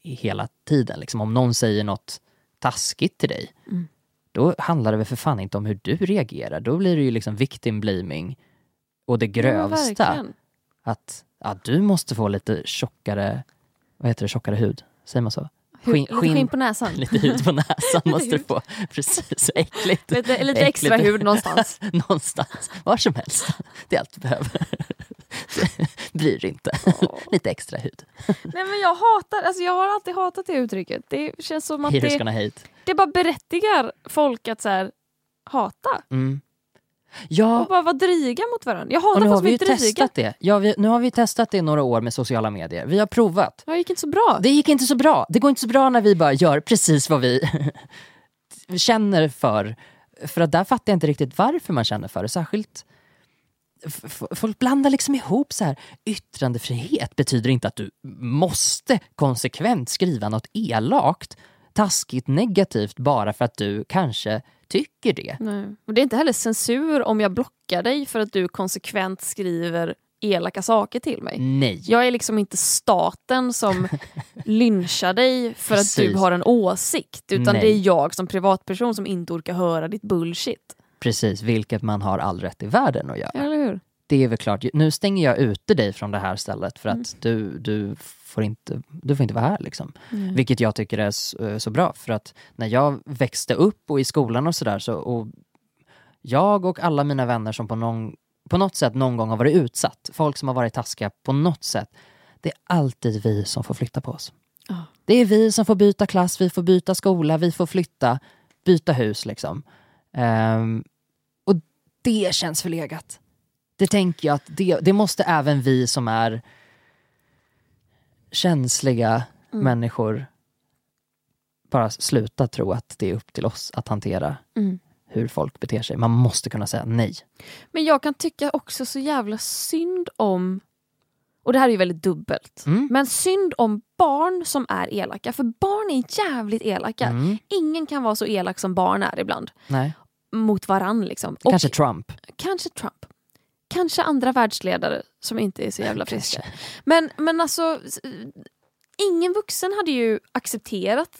hela tiden. Liksom. Om någon säger något taskigt till dig, Mm. då handlar det väl för fan inte om hur du reagerar. Då blir det ju liksom victim blaming och det Ja, grövsta. verkligen. att ja, du måste få lite tjockare, vad heter det, tjockare hud? Säger man så? Skinn- lite skinn- på näsan. *laughs* Lite hud på *laughs* näsan måste du få. Precis, äckligt. Lite, lite extra Äckligt. hud någonstans. *laughs* Någonstans, var som helst. Det är allt du behöver. Bryr dig inte. Lite extra hud. Nej men jag hatar, alltså jag har alltid hatat det uttrycket. Det känns som att det, det bara berättigar folk att så här, hata. Mm. Ja, Och bara vara dryga mot varandra. Jag och hatar nu har vi ju dryga. testat det. Ja, vi, nu har vi testat det i några år med sociala medier. Vi har provat. Det gick inte så bra. Det gick inte så bra. Det går inte så bra när vi bara gör precis vad vi *laughs* känner för. För att där fattar jag inte riktigt varför man känner för det. Särskilt Folk blandar liksom ihop så här yttrandefrihet betyder inte att du måste konsekvent skriva något elakt, taskigt, negativt bara för att du kanske tycker det. Nej. Och det är inte heller censur om jag blockar dig för att du konsekvent skriver elaka saker till mig. Nej. Jag är liksom inte staten som *laughs* lynchar dig för att du har en åsikt. Utan Nej. det är jag som privatperson som inte orkar höra ditt bullshit. Precis, vilket man har all rätt i världen att göra. Eller hur? Det är väl klart. Nu stänger jag ute dig från det här stället för att Mm. du, du, får inte, du får inte vara här. Liksom. Vilket jag tycker är så, så bra. För att när jag växte upp och i skolan och sådär så och jag och alla mina vänner som på, någon, på något sätt någon gång har varit utsatt, folk som har varit taskiga på något sätt, det är alltid vi som får flytta på oss. Ja. Det är vi som får byta klass, vi får byta skola, vi får flytta, byta hus liksom. Ehm, och det känns förlegat. Det tänker jag att det, det måste även vi som är känsliga Mm. människor bara sluta tro att det är upp till oss att hantera Mm. hur folk beter sig. Man måste kunna säga nej. Men jag kan tycka också så jävla synd om, och det här är ju väldigt dubbelt, Mm. men synd om barn som är elaka. För barn är jävligt elaka. Mm. Ingen kan vara så elak som barn är ibland. Nej. Mot varann liksom. Och Kanske Trump. kanske Trump. Kanske andra världsledare som inte är så jävla friska. Men, men alltså, ingen vuxen hade ju accepterat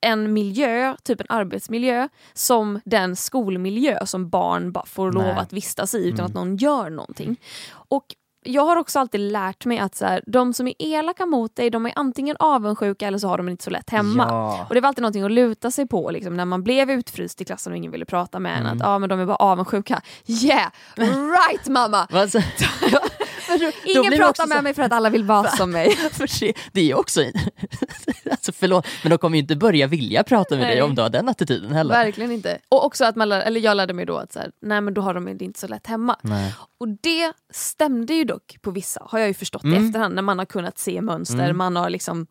en miljö, typ en arbetsmiljö, som den skolmiljö som barn bara får lov Nej. att vistas i utan Mm. att någon gör någonting. Och jag har också alltid lärt mig att så här, de som är elaka mot dig, de är antingen avundsjuka eller så har de inte så lätt hemma. Ja. Och det var alltid någonting att luta sig på liksom, när man blev utfryst i klassen och ingen ville prata med en. Mm. Att ah, men de är bara avundsjuka. Yeah, *laughs* right mamma! *laughs* *laughs* Så- Ingen pratar med så- mig för att alla vill vara *laughs* som mig. *laughs* För det, är ju också... *laughs* alltså förlåt, men de kommer ju inte börja vilja prata med dig om du har den attityden heller. Verkligen inte. Och också att man lär, eller jag lärde mig då att så här, nej men då har de det inte så lätt hemma. Nej. Och det stämde ju dock på vissa, har jag ju förstått i Mm. efterhand, när man har kunnat se mönster, Mm. man har liksom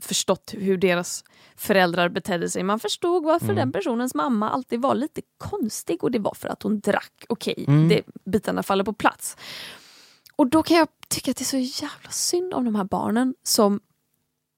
förstått hur deras föräldrar betedde sig. Man förstod varför Mm. den personens mamma alltid var lite konstig och det var för att hon drack. Okej, Mm. det, bitarna faller på plats. Och då kan jag tycka att det är så jävla synd om de här barnen som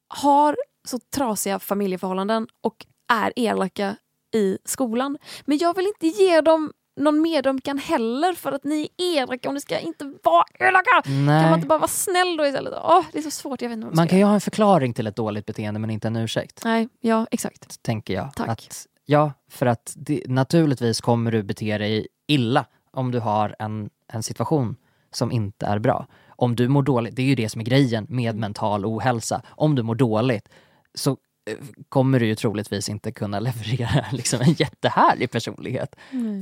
har så trasiga familjeförhållanden och är elaka i skolan. Men jag vill inte ge dem någon medömkan heller för att ni är elaka och ni ska inte vara elaka. Kan man Nej. inte bara vara snäll då istället? Åh, det är så svårt, jag vet inte vad Man ska kan ju ha en förklaring till ett dåligt beteende men inte en ursäkt. Nej, ja exakt. tänker jag. Tack. Att, ja, för att det, naturligtvis kommer du bete dig illa om du har en, en situation som inte är bra. Om du mår dåligt, det är ju det som är grejen med mental ohälsa. Om du mår dåligt så eh, kommer du ju troligtvis inte kunna *laughs* leverera liksom en jättehärlig personlighet.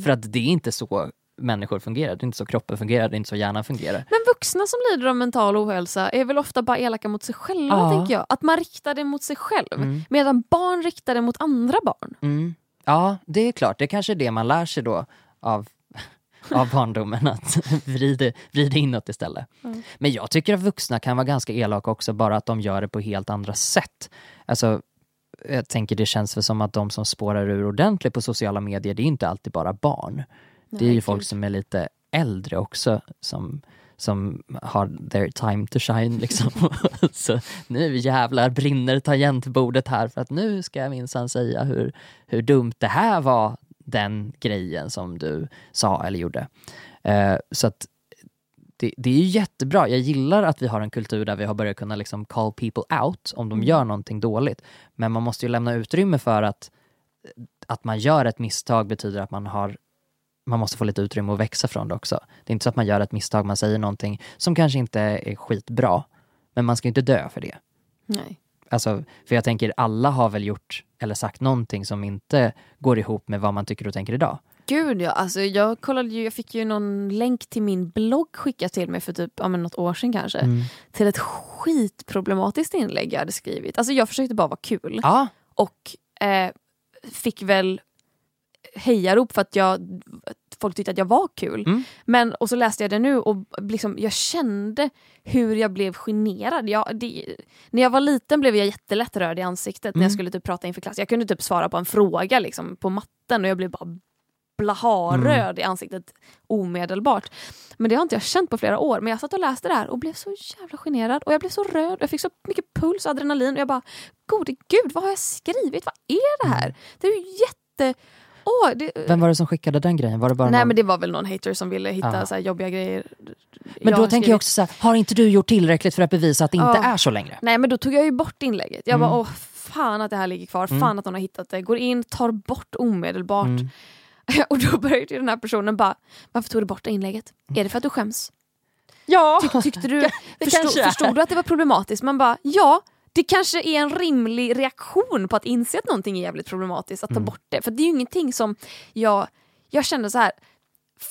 För att det är inte så människor fungerar. Det är inte så kroppen fungerar, det är inte så hjärnan fungerar. Men vuxna som lider av mental ohälsa är väl ofta bara elaka mot sig själva, Ja. tänker jag. Att man riktar det mot sig själv, Mm. medan barn riktar det mot andra barn. Mm. Ja, det är klart. Det kanske är det man lär sig då av, av barndomen, att vrida, vrida inåt istället. Mm. Men jag tycker att vuxna kan vara ganska elaka också, bara att de gör det på helt andra sätt. Alltså, jag tänker det känns väl som att de som spårar ur ordentligt på sociala medier, det är inte alltid bara barn. Det är ju Nej, folk som är lite äldre också, som, som har their time to shine liksom. *laughs* så nu jävlar brinner tangentbordet här för att nu ska jag minsann säga hur, hur dumt det här var, den grejen som du sa eller gjorde. Eh, så att det, det är ju jättebra. Jag gillar att vi har en kultur där vi har börjat kunna liksom call people out om de Mm. gör någonting dåligt. Men man måste ju lämna utrymme för att, att man gör ett misstag betyder att man har man måste få lite utrymme att växa från det också. Det är inte så att man gör ett misstag, man säger någonting som kanske inte är skitbra, men man ska inte dö för det. Nej. Alltså, för jag tänker, alla har väl gjort eller sagt någonting som inte går ihop med vad man tycker och tänker idag. Gud ja, alltså jag kollade ju, jag fick ju någon länk till min blogg skickad till mig för typ ja, men något år sedan kanske. Mm. Till ett skitproblematiskt inlägg jag hade skrivit. Alltså jag försökte bara vara kul. Ja, Och eh, fick väl hejarop för att jag, folk tyckte att jag var kul. Mm. Men, och så läste jag det nu och liksom, jag kände hur jag blev generad. Jag, det, när jag var liten blev jag jättelätt rörd i ansiktet när Mm. jag skulle typ prata inför klass. Jag kunde typ svara på en fråga liksom, på matten och jag blev bara blaha-röd i ansiktet omedelbart. Men det har inte jag känt på flera år. Men jag satt och läste det här och blev så jävla generad och jag blev så röd. Jag fick så mycket puls och adrenalin och jag bara, gode gud, vad har jag skrivit? Vad är det här? Det är ju jätte... Åh, det... vem var det som skickade den grejen? Var det bara Nej någon... men det var väl någon hater som ville hitta Ah. så jobbiga grejer. Men Jag då tänker jag också så här, har inte du gjort tillräckligt för att bevisa att det inte Ja. är så längre? Nej men då tog jag ju bort inlägget. Jag Mm. bara, åh fan att det här ligger kvar, Mm. fan att någon har hittat det. Går in, tar bort omedelbart. Mm. *laughs* Och då började den här personen bara, varför tog du bort det inlägget? Är det för att du skäms? Ja, Tyck, tyckte du, *laughs* förstod, förstod du att det var problematiskt? Man bara, ja, det kanske är en rimlig reaktion på att inse att någonting är jävligt problematiskt, att ta Mm. bort det. För det är ju ingenting som jag, jag kände så här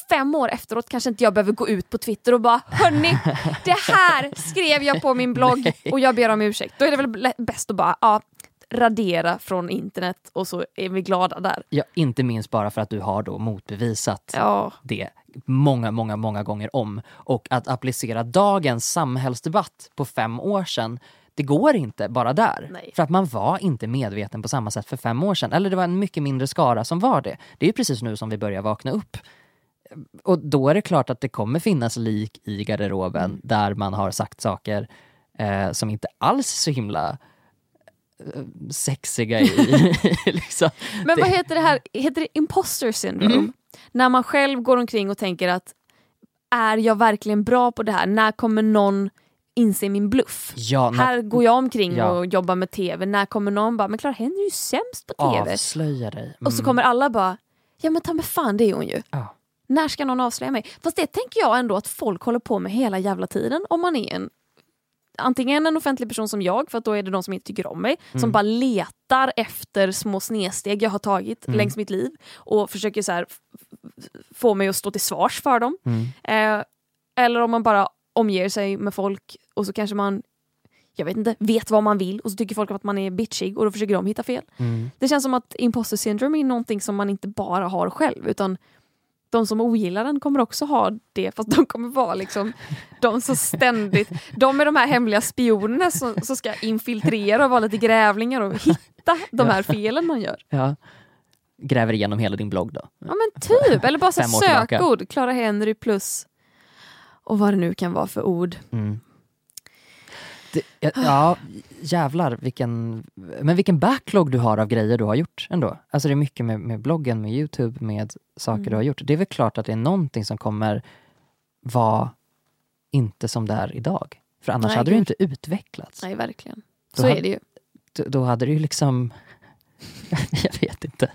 fem år efteråt kanske inte jag behöver gå ut på Twitter och bara hörni, det här skrev jag på min blogg *laughs* och jag ber om ursäkt. Då är det väl bäst att bara ja, radera från internet och så är vi glada där. ja, inte minst bara för att du har då motbevisat Ja, det många, många, många gånger om. Och att applicera dagens samhällsdebatt på fem år sedan, det går inte bara där. Nej. För att man var inte medveten på samma sätt för fem år sedan. Eller det var en mycket mindre skara som var det. Det är precis nu som vi börjar vakna upp. Och då är det klart att det kommer finnas lik i garderoben Mm. där man har sagt saker eh, som inte alls är så himla eh, sexiga i, *laughs* liksom. Men vad heter det här? Heter det imposter syndrome? Mhm. När man själv går omkring och tänker att är jag verkligen bra på det här? När kommer någon inse min bluff? Ja, när- Här går jag omkring Ja. och jobbar med tv. När kommer någon bara, men Clara Henry är ju sämst på tv. avslöja dig. Och så Mm. kommer alla bara, ja men ta mig fan det är hon ju. Ja. När ska någon avslöja mig? Fast det tänker jag ändå att folk håller på med hela jävla tiden om man är en Antingen en offentlig person som jag, för att då är det de som inte tycker om mig, som Mm. bara letar efter små snedsteg jag har tagit Mm. längs mitt liv och försöker så här, få mig att stå till svars för dem. Mm. Eh, eller om man bara omger sig med folk och så kanske man jag vet inte, vet vad man vill och så tycker folk att man är bitchig och då försöker de hitta fel. Mm. Det känns som att imposter syndrome är någonting som man inte bara har själv utan de som ogillar den kommer också ha det fast de kommer vara liksom de som ständigt, de är de här hemliga spionerna som, som ska infiltrera och vara lite grävlingar och hitta de här felen man gör. Ja. Gräver igenom hela din blogg då. Ja men typ, eller bara sökord, Clara Henry plus och vad det nu kan vara för ord. Mm. Det, ja, jävlar vilken, men vilken backlog du har av grejer du har gjort ändå. Alltså det är mycket med, med bloggen, med Youtube, med saker Mm. du har gjort. Det är väl klart att det är någonting som kommer vara inte som det är idag. För annars Nej, hade du inte utvecklats. Nej verkligen. Då Så hade- är det ju. Då, då hade du ju liksom, *laughs* jag vet inte,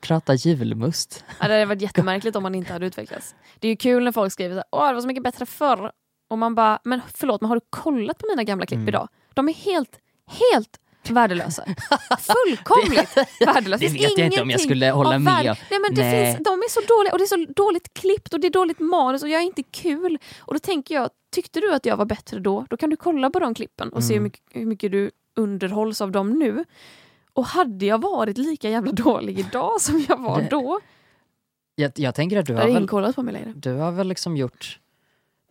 prata julmust. Ja, det hade varit *laughs* jättemärkligt om man inte hade utvecklats. Det är ju kul när folk skriver så här, åh det var så mycket bättre förr. Och man bara, men förlåt men har du kollat på mina gamla klipp Mm. idag? De är helt, helt värdelösa. *laughs* Fullkomligt värdelösa. Det vet jag inte om jag skulle hålla med om. Nej, men det Nej. Finns, de är så dåliga och det är så dåligt klippt och det är dåligt manus och jag är inte kul. Och då tänker jag, tyckte du att jag var bättre då? Då kan du kolla på de klippen och se hur Mm. mycket, hur mycket du underhålls av dem nu. Och hade jag varit lika jävla dålig idag som jag var då, Jag, jag tänker att du har väl ingen kollat på mig längre. du har väl liksom gjort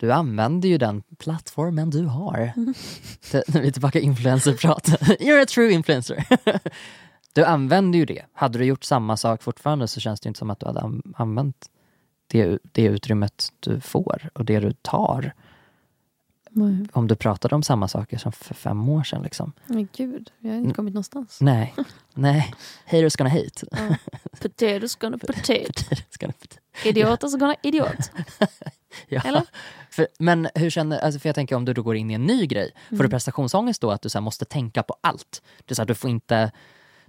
du använder ju den plattformen du har. Mm. *laughs* Nu är vi tillbaka i influencerprat. *laughs* You're a true influencer. *laughs* Du använder ju det. Hade du gjort samma sak fortfarande så känns det inte som att du hade an- använt det, det utrymmet du får och det du tar. Om du pratade om samma saker som för fem år sedan. Liksom. Men gud, jag har Mm. inte kommit någonstans. Nej, *laughs* nej. Haters gonna hate. Ja. Potatoes gonna potato. Idiotas *laughs* gonna idiot. *laughs* Ja. Eller? För, men hur känner, alltså för jag tänker om du då går in i en ny grej, får Mm. du prestationsångest då att du så måste tänka på allt? Du, så här, du får inte,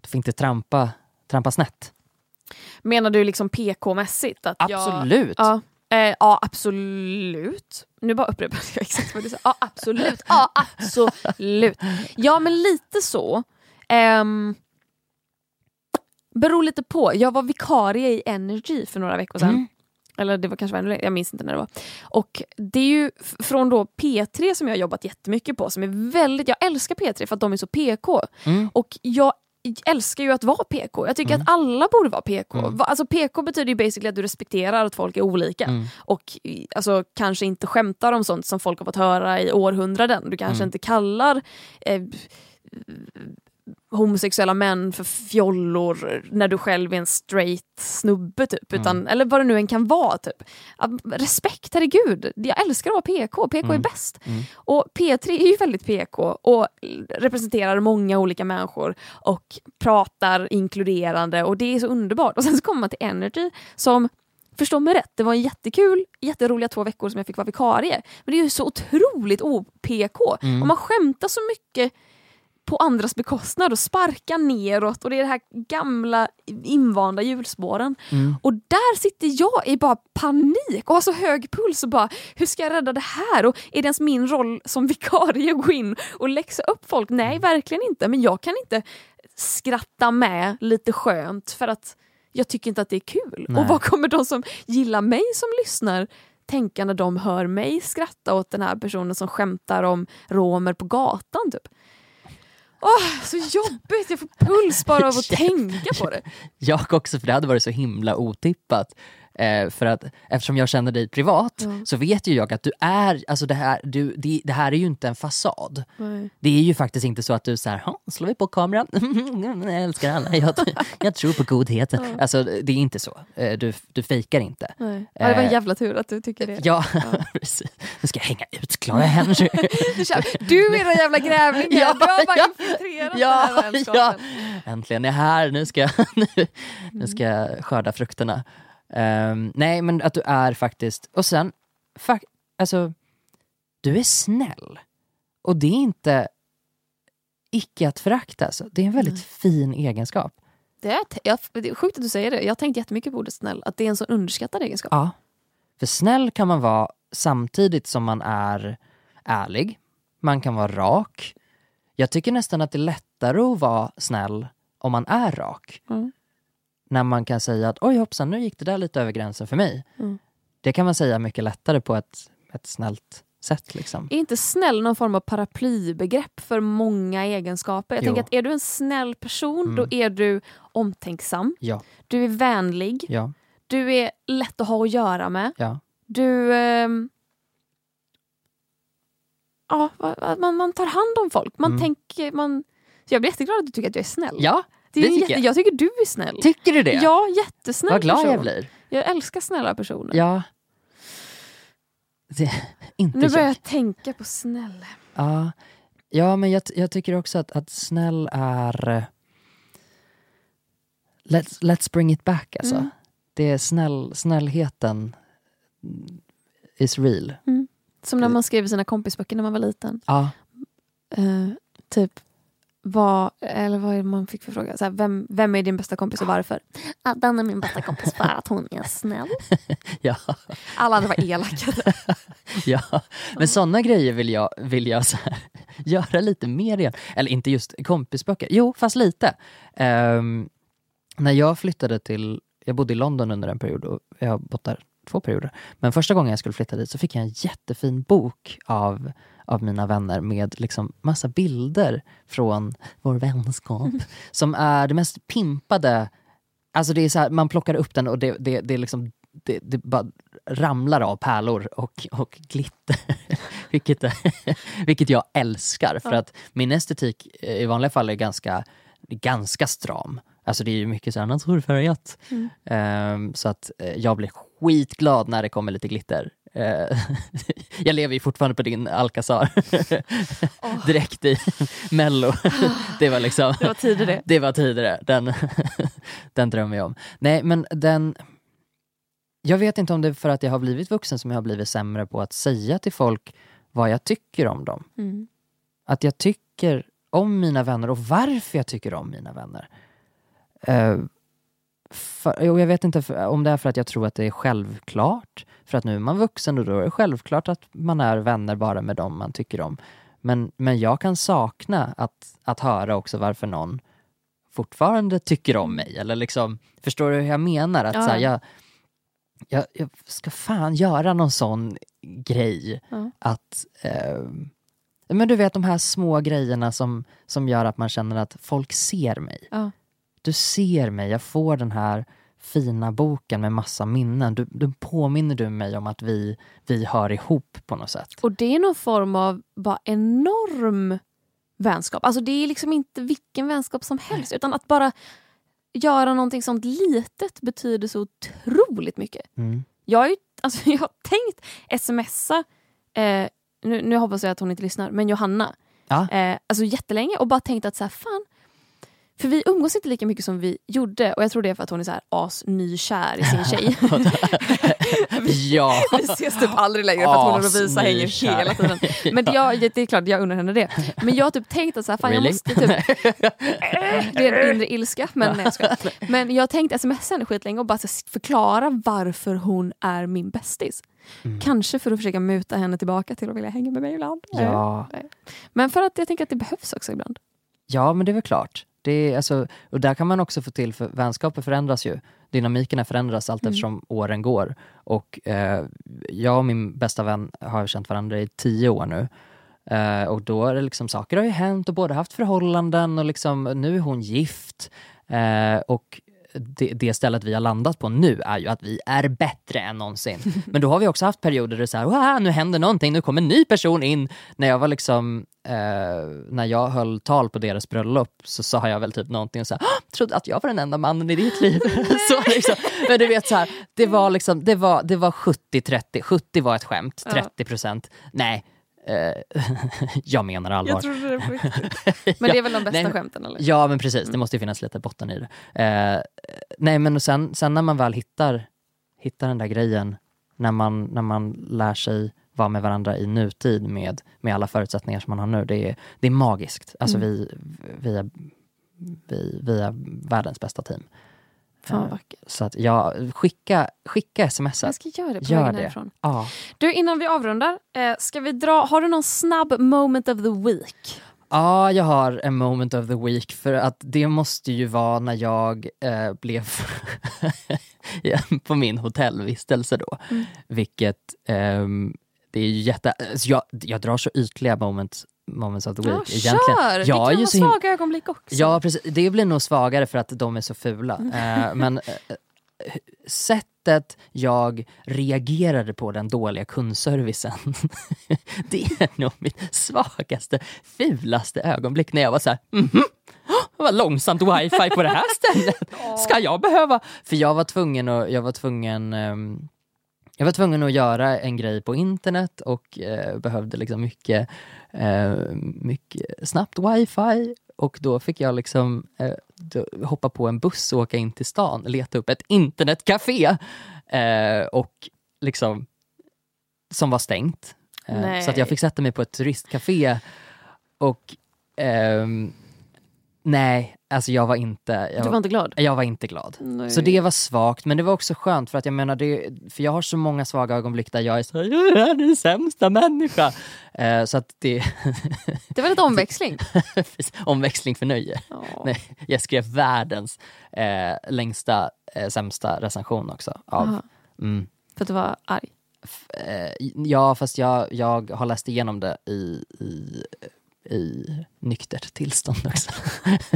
du får inte trampa, trampa snett? Menar du liksom PK-mässigt? Att Jag, Absolut! ja, eh, ja, absolut. Nu bara upprepar jag exakt vad du sa. Ja, absolut. *laughs* Ja, absolut. Ja, men lite så. Um, beror lite på. Jag var vikarie i Energy för några veckor sedan. Mm. Eller det var kanske var ännu längre, jag minns inte när det var. Och det är ju från då P3 som jag jobbat jättemycket på. Som är väldigt, jag älskar P3 för att de är så PK. Mm. Och jag älskar ju att vara PK. Jag tycker Mm. att alla borde vara PK. Mm. Alltså PK betyder ju basically att du respekterar att folk är olika. Mm. Och alltså, kanske inte skämtar om sånt som folk har fått höra i århundraden. Du kanske Mm. inte kallar eh, homosexuella män för fjollor när du själv är en straight snubbe typ. Utan, Mm. Eller vad det nu än kan vara. Typ. Respekt, herregud. Jag älskar att vara PK. PK Mm. är bäst. Mm. Och P3 är ju väldigt PK och representerar många olika människor och pratar inkluderande och det är så underbart. Och sen så kommer man till Energy som Förstå mig rätt, det var en jättekul, jätteroliga två veckor som jag fick vara vikarie. Men det är ju så otroligt o-PK. Mm. Och man skämtar så mycket på andras bekostnad och sparkar neråt och det är det här gamla invanda hjulspåren. Mm. Och där sitter jag i bara panik och har så hög puls och bara hur ska jag rädda det här? Och är det ens min roll som vikarie att gå in och läxa upp folk? Nej, Mm. verkligen inte. Men jag kan inte skratta med lite skönt för att jag tycker inte att det är kul. Nej. Och vad kommer de som gillar mig som lyssnar tänka när de hör mig skratta åt den här personen som skämtar om romer på gatan? Typ. Åh, så jobbigt! Jag får puls bara av att *laughs* tänka på det. Jag också, för det hade varit så himla otippat. Eh, för att eftersom jag känner dig privat Ja. så vet ju jag att du är, alltså det här, du, det, det här är ju inte en fasad. Det är ju faktiskt inte så att du säger, slår vi på kameran? *laughs* jag älskar alla, jag, jag tror på godheten. Ja. Alltså det är inte så, Eh, du, du fejkar inte. Nej. Ja, det var en Eh, jävla tur att du tycker det. Ja, *laughs* precis. Nu ska jag hänga ut Clara Henry. *laughs* Du, är den jävla grävlingen, Ja, du har bara ja. infiltrerat Ja, den här vänskapen. Äntligen är jag här, nu ska, jag- nu, nu ska jag skörda frukterna. Ehm, nej, men att du är faktiskt, och sen, fak, alltså, du är snäll. Och det är inte icke att förakta, alltså. det är en väldigt Nej. fin egenskap. Det, är, jag, det är sjukt att du säger det, jag har tänkt jättemycket på ordet snäll, att det är en så underskattad egenskap. Ja. För snäll kan man vara samtidigt som man är ärlig, man kan vara rak. Jag tycker nästan att det är lättare att vara snäll om man är rak. Mm. När man kan säga att oj hoppsan, nu gick det där lite över gränsen för mig. Mm. Det kan man säga mycket lättare på ett, ett snällt sätt. Liksom. Är inte snäll någon form av paraplybegrepp för många egenskaper? Jag Jo. tänker att är du en snäll person, Mm. då är du omtänksam, Ja, du är vänlig, ja, du är lätt att ha att göra med, ja. du... ehm, ja, man, man tar hand om folk, man Mm. tänker... Man, jag blir jätteglad att du tycker att jag är snäll. Ja, det är det en tycker jätte, jag. jag tycker du är snäll. tycker du det? Ja, jättesnäll Vad glad person. jag blir. Jag älskar snälla personer. Ja. Det, inte nu jag. börjar jag tänka på snäll. Ja, ja men jag, jag tycker också att, att snäll är... eh, Let's, let's bring it back alltså. Mm. Det är snäll, snällheten is real. Som när man skrev sina kompisböcker när man var liten. Ja, Eh, typ, vad, eller vad är man fick för fråga? Så här, vem, vem är din bästa kompis och varför? Ah, den är min bästa kompis för att hon är snäll. *laughs* Ja, Alla andra var elaka. *laughs* ja. men sådana grejer vill jag, vill jag så här, *laughs* göra lite mer igen. Eller inte just kompisböcker, jo fast lite. Ehm, när jag flyttade till, jag bodde i London under en period och jag har bott där två perioder. Men första gången jag skulle flytta dit så fick jag en jättefin bok av, av mina vänner med liksom massa bilder från vår vänskap. Som är det mest pimpade, alltså det är så här, man plockar upp den och det, det, det är liksom det, det bara ramlar av pärlor och, och glitter. *laughs* vilket, *laughs* vilket jag älskar för att min estetik eh, i vanliga fall är ganska, ganska stram. Alltså det är ju mycket såhär naturfärgat. Mm. Ehm, så att eh, jag blir skitglad när det kommer lite glitter. Eh, *laughs* jag lever ju fortfarande på din Alcazar. Åh. *laughs* Direkt i mello. det var liksom Det var tidigare. det var tidigare, den, *laughs* den drömmer jag om. Nej men den, jag vet inte om det är för att jag har blivit vuxen som jag har blivit sämre på att säga till folk vad jag tycker om dem. Mm. Att jag tycker om mina vänner och varför jag tycker om mina vänner. Eh, för, jag vet inte för, om det är för att jag tror att det är självklart. För att nu är man vuxen och då är det självklart att man är vänner bara med dem man tycker om. Men, men jag kan sakna att, att höra också varför någon fortfarande tycker om mig. Eller liksom, förstår du hur jag menar? Att Ja. så här, jag, jag, jag ska fan göra någon sån grej. Ja. Att eh, men du vet de här små grejerna som, som gör att man känner att folk ser mig. Ja. Du ser mig, jag får den här fina boken med massa minnen. Du, du påminner du mig om att vi, vi hör ihop på något sätt. Och det är någon form av bara enorm vänskap. Alltså det är liksom inte vilken vänskap som helst utan att bara göra någonting sånt litet betyder så otroligt mycket. Mm. Jag har, ju, alltså, *laughs* jag har tänkt smsa, eh, nu, nu hoppas jag att hon inte lyssnar, men Johanna. Ja. Eh, alltså jättelänge och bara tänkt att så här, fan. För vi umgås inte lika mycket som vi gjorde och jag tror det är för att hon är så här asnykär i sin tjej. *laughs* ja. *laughs* vi ses typ aldrig längre för att hon och Lovisa hänger hela tiden. Men det, jag, det är klart jag unnar henne det. Men jag har typ tänkt att så här, fan, Really? jag måste typ... *laughs* Det är en inre ilska, men nej, jag skojar. Men jag har tänkt smsa henne skitlänge och bara förklara varför hon är min bästis. Mm. Kanske för att försöka muta henne tillbaka till att vilja hänga med mig ibland. Ja. Men för att jag tänker att det behövs också ibland. ja, men det är väl klart. Det är, alltså, och där kan man också få till, för vänskaper förändras ju. Dynamikerna förändras allt Mm. eftersom åren går. Och eh, jag och min bästa vän har känt varandra i tio år nu. Eh, och då är det liksom, saker har ju hänt och båda haft förhållanden och liksom, nu är hon gift. Eh, och det, det stället vi har landat på nu är ju att vi är bättre än någonsin. *laughs* Men då har vi också haft perioder där det är så här, "Wow, nu händer någonting, nu kommer en ny person in. När jag var liksom, eh, när jag höll tal på deras bröllop så sa jag väl typ någonting och så här, "Ah, trodde att jag var den enda mannen i ditt liv. *laughs* *laughs* så liksom, men du vet så här, det var liksom, det var, det var 70-30, 70 var ett skämt, Ja. 30 procent, nej. Eh, *laughs* jag menar allvar. Jag trodde det på riktigt. *laughs* Men det är väl de bästa Nej, skämten eller? Ja men precis, det måste ju finnas lite botten i det. Eh, nej men sen, sen när man väl hittar, hittar den där grejen, när man, när man lär sig vara med varandra i nutid med, med alla förutsättningar som man har nu, det är, det är magiskt. Alltså Mm. vi, vi, är, vi, vi är världens bästa team. Fan Eh, vackert. så att ja, skicka, skicka sms. Jag ska göra det på Gör vägen det. härifrån. Ja. Du, innan vi avrundar, eh, ska vi dra, har du någon snabb moment of the week? Ja, jag har en moment of the week för att det måste ju vara när jag eh, blev *laughs* på min hotellvistelse då. Mm. Vilket, ehm, det är ju jätte... Alltså jag, jag drar så ytliga moments, moments of the week Ja, egentligen. kör! Det Jag kan är ju vara så him- svaga ögonblick också. Ja, precis. Det blir nog svagare för att de är så fula. Eh, men eh, sättet jag reagerade på den dåliga kundservicen, *laughs* det är nog mitt svagaste, fulaste ögonblick när jag var så här, mhm, det var långsamt wifi på det här stället. *laughs* Ska jag behöva? För jag var tvungen att, jag var tvungen ehm, jag var tvungen att göra en grej på internet och eh, behövde liksom mycket, eh, mycket snabbt wifi och då fick jag liksom eh, hoppa på en buss och åka in till stan, leta upp ett internetcafé eh, och liksom som var stängt. Eh, så att jag fick sätta mig på ett turistcafé och ehm, Nej, alltså jag var inte... Jag Du var inte glad? Jag var inte glad. Nej. Så det var svagt, men det var också skönt för att jag menar, det, för jag har så många svaga ögonblick där jag är så jag är den sämsta människa. Eh, så att det, Det var lite omväxling. *laughs* omväxling för nöje. Ja. Nej, jag skrev världens eh, längsta, eh, sämsta recension också. Av, mm, För att du var arg. f- eh, ja, fast jag, jag har läst igenom det i, i, i nyktert tillstånd också.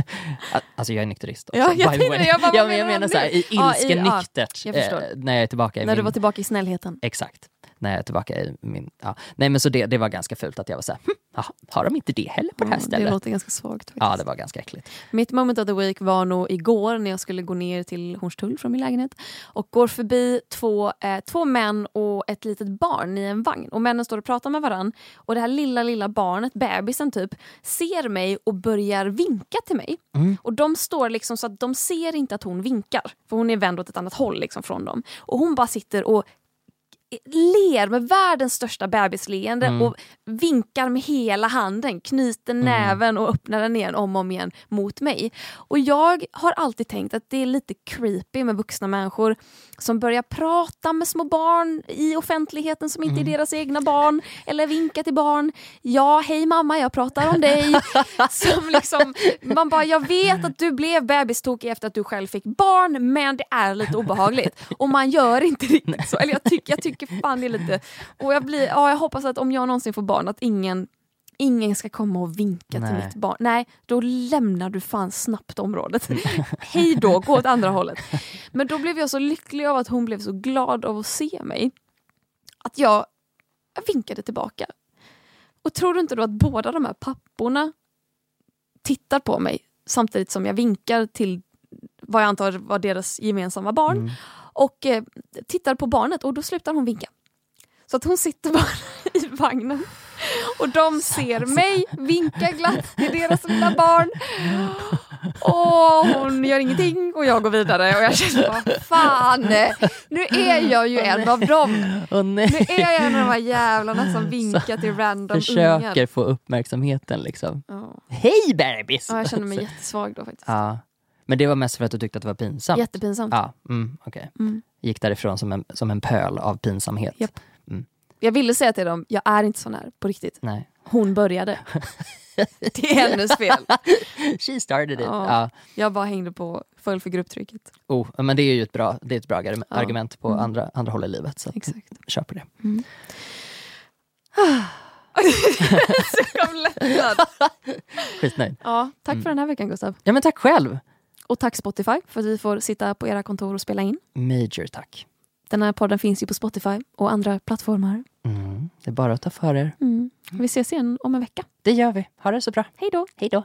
*laughs* alltså jag är nykterist också. Ja, jag by tänkte. Jag bara, ja, men jag menar du så här, i? Ja, ilsken ja, nyktert. jag förstår. eh, när jag är tillbaka i När du min... var tillbaka i snällheten. Exakt. När jag är tillbaka i min... Ja. Nej men så det, det var ganska fult att jag var såhär, hm, jaha, har de inte det heller på det här det stället? låter ganska svagt. Faktiskt. Ja, det var ganska äckligt. Mitt moment of the week var nog igår när jag skulle gå ner till Hornstull från min lägenhet och går förbi två, eh, två män och ett litet barn i en vagn. Och Männen står och pratar med varann och det här lilla, lilla barnet, bebisen typ, ser mig och börjar vinka till mig. Mm. Och De står liksom så att de ser inte att hon vinkar, för hon är vänd åt ett annat håll liksom från dem. Och Hon bara sitter och ler med världens största bebisleende Mm. och vinkar med hela handen, knyter näven och öppnar den igen om och om igen mot mig. Och jag har alltid tänkt att det är lite creepy med vuxna människor som börjar prata med små barn i offentligheten som inte är deras egna barn eller vinka till barn. Ja, hej mamma, jag pratar om dig. *laughs* som liksom, man bara, jag vet att du blev bebistokig efter att du själv fick barn men det är lite obehagligt. Och man gör inte riktigt så. Eller jag tycker, jag tycker fan det är lite... Och jag, blir, ja, jag hoppas att om jag någonsin får barn att ingen Ingen ska komma och vinka Nej. till mitt barn. Nej, då lämnar du fan snabbt området. *laughs* Hej då, gå åt andra hållet. Men då blev jag så lycklig av att hon blev så glad av att se mig. Att jag, jag vinkade tillbaka. Och tror du inte då att båda de här papporna tittar på mig samtidigt som jag vinkar till vad jag antar var deras gemensamma barn. Mm. Och eh, tittar på barnet och då slutar hon vinka. Så att hon sitter bara *laughs* i vagnen och de ser mig vinka glatt till deras lilla barn. Och hon gör ingenting och jag går vidare och jag känner bara fan, nu är jag ju en av dem. Nej. Nu är jag en av de här jävlarna som vinkar till random Försöker ungar. få uppmärksamheten liksom. Ja. Hej bebis! Ja, jag känner mig jättesvag då faktiskt. Ja. Men det var mest för att du tyckte att det var pinsamt? Jättepinsamt. Ja, mm, okej. Mm. Gick därifrån som en, som en pöl av pinsamhet? Japp. Mm. Jag ville säga till dem, jag är inte sån här på riktigt. Nej. Hon började. *laughs* Det är hennes fel. She started it. Ja. Ja. Jag bara hängde på, föll för grupptrycket. Oh, men det är ju ett bra, det är ett bra argu- Ja. argument på Mm. andra, andra håll i livet. Så Exakt. kör på det. *laughs* Så kom lättnad. *laughs* Skitnöjd. Ja, tack Mm. för den här veckan Gustav. Ja men tack själv. Och tack Spotify för att vi får sitta på era kontor och spela in. Major tack. Den här podden finns ju på Spotify och andra plattformar. Mm. Det är bara att ta för er. Mm. Vi ses igen om en vecka. Det gör vi. Ha det så bra. Hej då! Hej då.